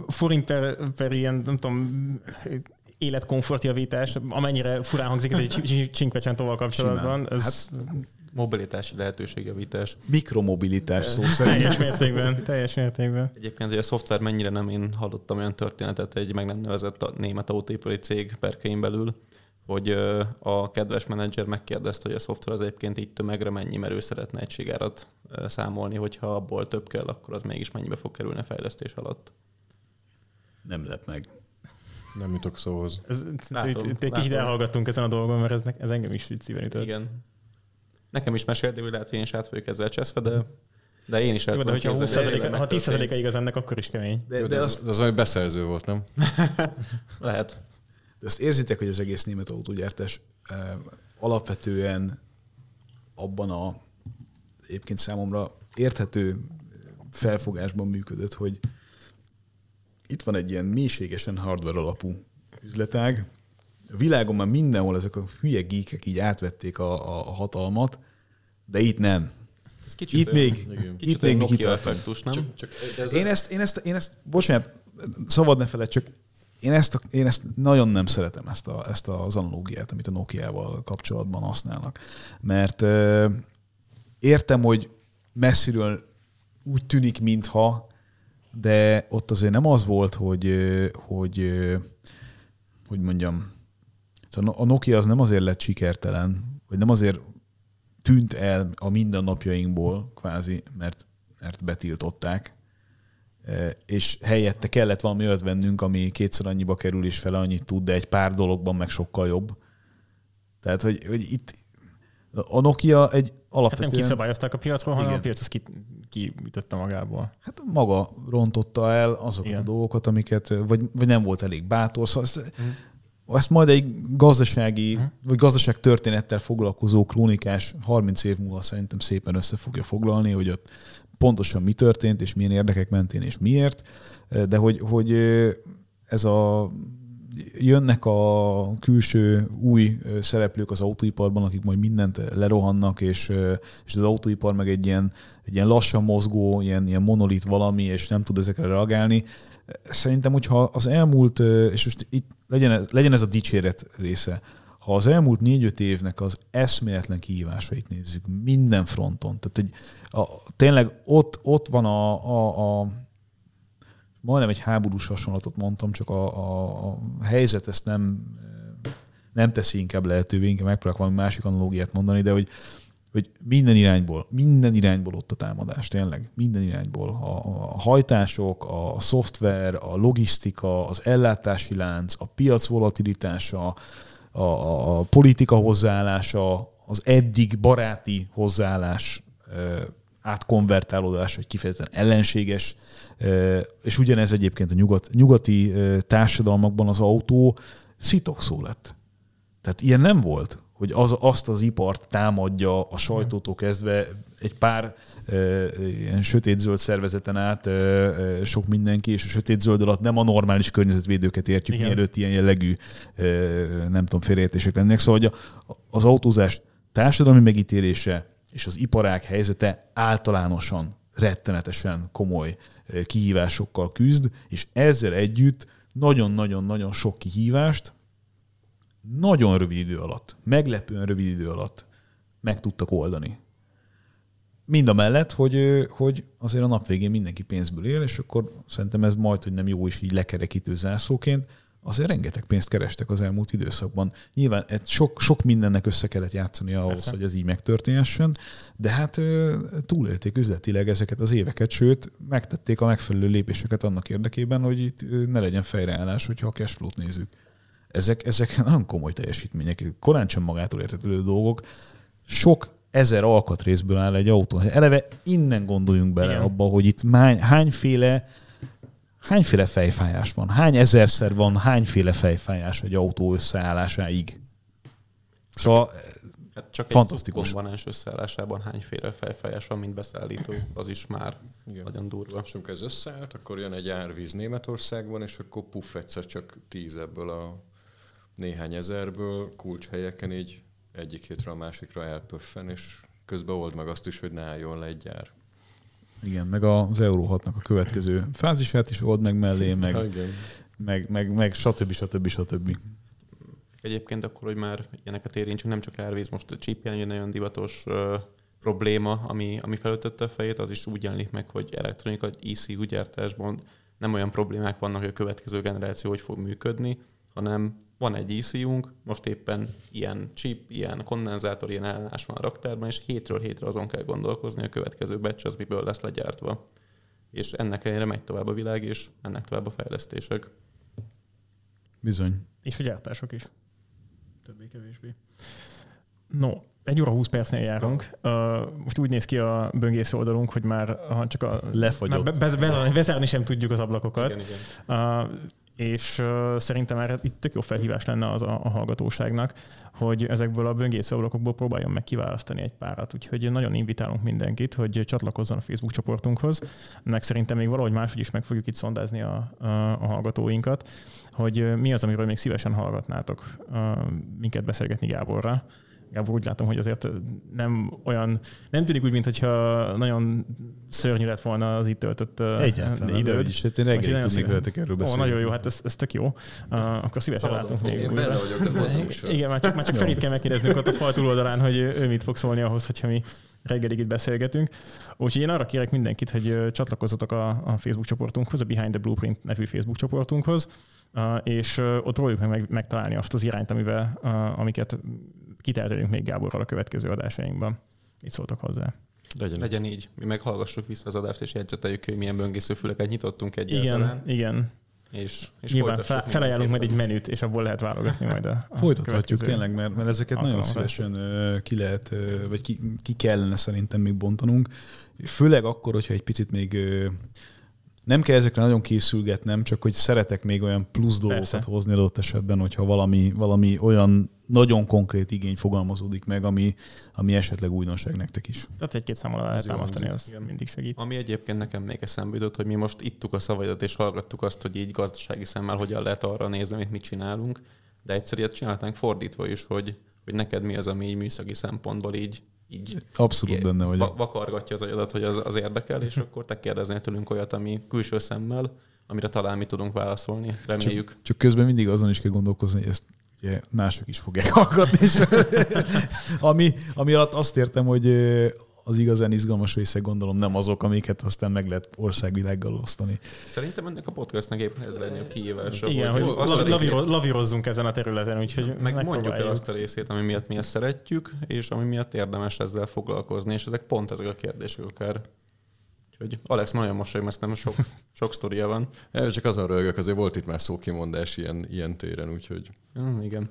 forint per, per ilyen, nem tudom, életkomfortjavítás, amennyire furán hangzik ez egy Cinquecentoval kapcsolatban, Simán. ez Mobilitási lehetőségjavítás. Mikromobilitás szó szerint. teljes mértékben, teljes mértékben. Egyébként, hogy a szoftver mennyire nem én hallottam olyan történetet egy meg nem nevezett a német autóipari cég perkein belül, hogy a kedves menedzser megkérdezte, hogy a szoftver az egyébként így tömegre mennyi, mert ő szeretne egységárat számolni, hogyha abból több kell, akkor az mégis mennyibe fog kerülni a fejlesztés alatt. Nem lep meg. Nem jutok szóhoz. Ez, Látom, itt, itt egy kicsit elhallgattunk ezen a dolgon, mert ez, ez engem is így szíven ütött. Igen. Nekem is meséltél, hogy lehet, hogy én is át vagyok ezzel cseszve, de, de én is el Jó, de hogyha képzelni, 20 hogy ha megtörténik. 10 igaz ennek, akkor is kemény. De, De, de, az, az valami beszerző volt, nem? Lehet. de azt érzitek, hogy az egész német autógyártás eh, alapvetően abban a egyébként számomra érthető felfogásban működött, hogy itt van egy ilyen mélységesen hardware alapú üzletág. A világon már mindenhol ezek a hülye geekek így átvették a, a, hatalmat, de itt nem. Ez kicsit Itt még. Kicsit itt még Nokia effektus, nem? Csak, csak ez Én ezt, én ezt, én ezt, bocsánat, szabad ne feled, csak én ezt, a, én ezt nagyon nem szeretem, ezt, a, ezt az analógiát, amit a Nokia-val kapcsolatban használnak. Mert ö, értem, hogy messziről úgy tűnik, mintha, de ott azért nem az volt, hogy, hogy, hogy mondjam, szóval a Nokia az nem azért lett sikertelen, vagy nem azért tűnt el a mindennapjainkból, kvázi, mert, mert betiltották, E, és helyette kellett valami olyat vennünk, ami kétszer annyiba kerül és fele annyit tud, de egy pár dologban meg sokkal jobb. Tehát, hogy, hogy itt a Nokia egy Hát nem alapvetően... kiszabályozták a piacról, hanem Igen. a piac az ki, kiütötte magából. Hát maga rontotta el azokat Igen. a dolgokat, amiket, vagy, vagy nem volt elég bátor. Szóval ezt, Mhm. Ezt majd egy gazdasági, Mhm. vagy gazdaság történettel foglalkozó krónikás 30 év múlva szerintem szépen össze fogja foglalni, hogy ott pontosan mi történt, és milyen érdekek mentén, és miért. De hogy, hogy ez a jönnek a külső új szereplők az autóiparban, akik majd mindent lerohannak, és, és az autóipar meg egy ilyen, egy ilyen lassan mozgó, ilyen, ilyen monolit valami, és nem tud ezekre reagálni. Szerintem, hogyha az elmúlt, és most itt legyen ez, legyen ez a dicséret része, ha az elmúlt négy-öt évnek az eszméletlen kihívásait nézzük minden fronton, tehát egy, a, tényleg ott, ott van a, a, a majdnem egy háborús hasonlatot mondtam, csak a, a, a helyzet ezt nem, nem teszi inkább lehetővé, inkább megpróbálok valami másik analógiát mondani, de hogy, hogy minden irányból, minden irányból ott a támadás, tényleg, minden irányból. A, a hajtások, a szoftver, a logisztika, az ellátási lánc, a piac volatilitása, a, a, a politika hozzáállása, az eddig baráti hozzáállás ö, átkonvertálódás, vagy kifejezetten ellenséges, ö, és ugyanez egyébként a nyugat, nyugati ö, társadalmakban az autó szitokszó lett. Tehát ilyen nem volt, hogy az, azt az ipart támadja a sajtótól kezdve egy pár ö, ilyen sötétzöld szervezeten át sok mindenki, és a sötétzöld alatt nem a normális környezetvédőket értjük, Igen. mielőtt ilyen jellegű nem tudom, félreértések lennének. Szóval hogy a, az autózás társadalmi megítélése és az iparág helyzete általánosan rettenetesen komoly kihívásokkal küzd, és ezzel együtt nagyon-nagyon-nagyon sok kihívást nagyon rövid idő alatt, meglepően rövid idő alatt meg tudtak oldani. Mind a mellett, hogy, hogy azért a nap végén mindenki pénzből él, és akkor szerintem ez majd, hogy nem jó is így lekerekítő zászlóként, azért rengeteg pénzt kerestek az elmúlt időszakban. Nyilván sok, sok mindennek össze kellett játszani ahhoz, Persze. hogy ez így megtörténhessen, de hát túlélték üzletileg ezeket az éveket, sőt, megtették a megfelelő lépéseket annak érdekében, hogy itt ne legyen fejreállás, hogyha a cashflow-t nézzük. Ezek, ezek nagyon komoly teljesítmények, korán sem magától értetődő dolgok. Sok ezer alkatrészből áll egy autó. Eleve innen gondoljunk bele Igen. abba, hogy itt mány, hányféle hányféle fejfájás van? Hány ezerszer van hányféle fejfájás egy autó összeállásáig? Szóval hát csak fantasztikus. egy komponens összeállásában hányféle fejfájás van, mint beszállító, az is már Igen. nagyon durva. És ez összeállt, akkor jön egy árvíz Németországban, és akkor puff egyszer csak tíz ebből a néhány ezerből kulcshelyeken így egyik hétre a másikra elpöffen, és közben old meg azt is, hogy ne álljon le egy gyár. Igen, meg az Euró 6 a következő fázisát is old meg mellé, meg, meg, meg, meg stb. stb. stb. Egyébként akkor, hogy már ilyeneket érintsünk, nem csak árvíz, most a csípjen egy nagyon divatos uh, probléma, ami, ami felütötte a fejét, az is úgy jelenik meg, hogy elektronika ECU gyártásban nem olyan problémák vannak, hogy a következő generáció hogy fog működni, hanem van egy ecu most éppen ilyen chip, ilyen kondenzátor, ilyen ellenállás van a raktárban, és hétről hétre azon kell gondolkozni, a következő batch az miből lesz legyártva. És ennek ellenére megy tovább a világ, és ennek tovább a fejlesztések. Bizony. És a gyártások is. Többé-kevésbé. No, egy óra 20 percnél járunk. Uh, most úgy néz ki a böngész oldalunk, hogy már ha csak a... Lefagyott. Már be, be, bezárni sem tudjuk az ablakokat. Igen, igen. Uh, és uh, szerintem erre itt tök jó felhívás lenne az a, a hallgatóságnak, hogy ezekből a böngésző ablakokból próbáljon meg kiválasztani egy párat. Úgyhogy nagyon invitálunk mindenkit, hogy csatlakozzon a Facebook csoportunkhoz, meg szerintem még valahogy máshogy is meg fogjuk itt szondázni a, a, a hallgatóinkat, hogy mi az, amiről még szívesen hallgatnátok uh, minket beszélgetni Gáborra. Gábor úgy látom, hogy azért nem olyan, nem tűnik úgy, mintha nagyon szörnyű lett volna az itt töltött Egyáltalán, időd. is, hát én reggelig tudnék veletek erről beszélni. Ó, nagyon jó, hát ez, ez tök jó. Uh, akkor szívesen látunk még. Én benne vagyok, de hozzunk Igen, már csak, már csak Ferit kell megkérdeznünk ott a fal túloldalán, hogy ő mit fog szólni ahhoz, hogyha mi reggelig itt beszélgetünk. Úgyhogy én arra kérek mindenkit, hogy csatlakozzatok a, a Facebook csoportunkhoz, a Behind the Blueprint nevű Facebook csoportunkhoz, és ott próbáljuk meg megtalálni azt az irányt, amivel, amiket kiterjedünk még Gáborral a következő adásainkban. Mit szóltak hozzá? Legyen. Legyen így. Mi meghallgassuk vissza az adást, és jegyzeteljük, hogy milyen böngészőfüleket nyitottunk egy Igen, igen. És, és Nyilván fel, felajánlunk majd egy menüt, és abból lehet válogatni majd a, a Folytathatjuk tényleg, mert, mert ezeket nagyon szívesen ki lehet, vagy ki, ki kellene szerintem még bontanunk. Főleg akkor, hogyha egy picit még nem kell ezekre nagyon készülgetnem, csak hogy szeretek még olyan plusz dolgokat Persze. hozni adott esetben, hogyha valami, valami olyan nagyon konkrét igény fogalmazódik meg, ami, ami esetleg újdonság nektek is. Tehát egy-két számmal lehet támasztani, az igen. mindig segít. Ami egyébként nekem még eszembe jutott, hogy mi most ittuk a szavaidat és hallgattuk azt, hogy így gazdasági szemmel hogyan lehet arra nézni, amit mit csinálunk, de egyszerűen csináltánk fordítva is, hogy, hogy neked mi az, ami így műszaki szempontból így így Abszolút így, benne vagyok. vakargatja az agyadat, hogy az, az érdekel, és akkor te kérdeznél tőlünk olyat, ami külső szemmel, amire talán mi tudunk válaszolni. Reméljük. Csak, csak közben mindig azon is kell gondolkozni, hogy ezt ugye mások is fogják hallgatni. És ami, ami alatt azt értem, hogy az igazán izgalmas részek gondolom nem azok, amiket aztán meg lehet országvilággal osztani. Szerintem ennek a podcastnak éppen ez lenne a kihívása. Igen, hogy, hogy la, laviro, lavírozzunk ezen a területen, úgyhogy meg mondjuk el azt a részét, ami miatt mi ezt szeretjük, és ami miatt érdemes ezzel foglalkozni, és ezek pont ezek a kérdések akár. Úgyhogy Alex nagyon mosolyog, mert nem sok, sok sztoria van. El, csak azon rögök, azért volt itt már szókimondás ilyen, ilyen téren, úgyhogy... Mm, igen.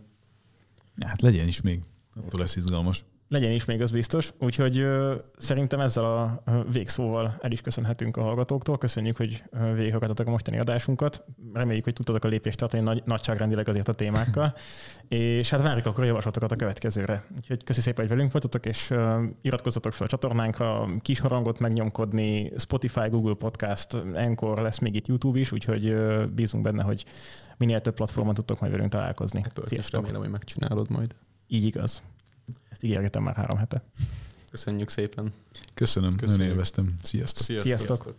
Hát legyen is még. Attól lesz izgalmas legyen is még az biztos. Úgyhogy ö, szerintem ezzel a végszóval el is köszönhetünk a hallgatóktól. Köszönjük, hogy végighallgatotok a mostani adásunkat. Reméljük, hogy tudtatok a lépést tartani nagy, nagyságrendileg azért a témákkal. és hát várjuk akkor a javaslatokat a következőre. Úgyhogy köszi szépen, hogy velünk voltatok, és ö, iratkozzatok fel a csatornánkra, kis harangot megnyomkodni, Spotify, Google Podcast, Encore lesz még itt YouTube is, úgyhogy ö, bízunk benne, hogy minél több platformon tudtok majd velünk találkozni. Sziasztok! Remélem, hogy megcsinálod majd. Így igaz. Ezt ígérgetem már három hete. Köszönjük szépen. Köszönöm, Köszönjük. nagyon élveztem. Sziasztok. Sziasztok. Sziasztok.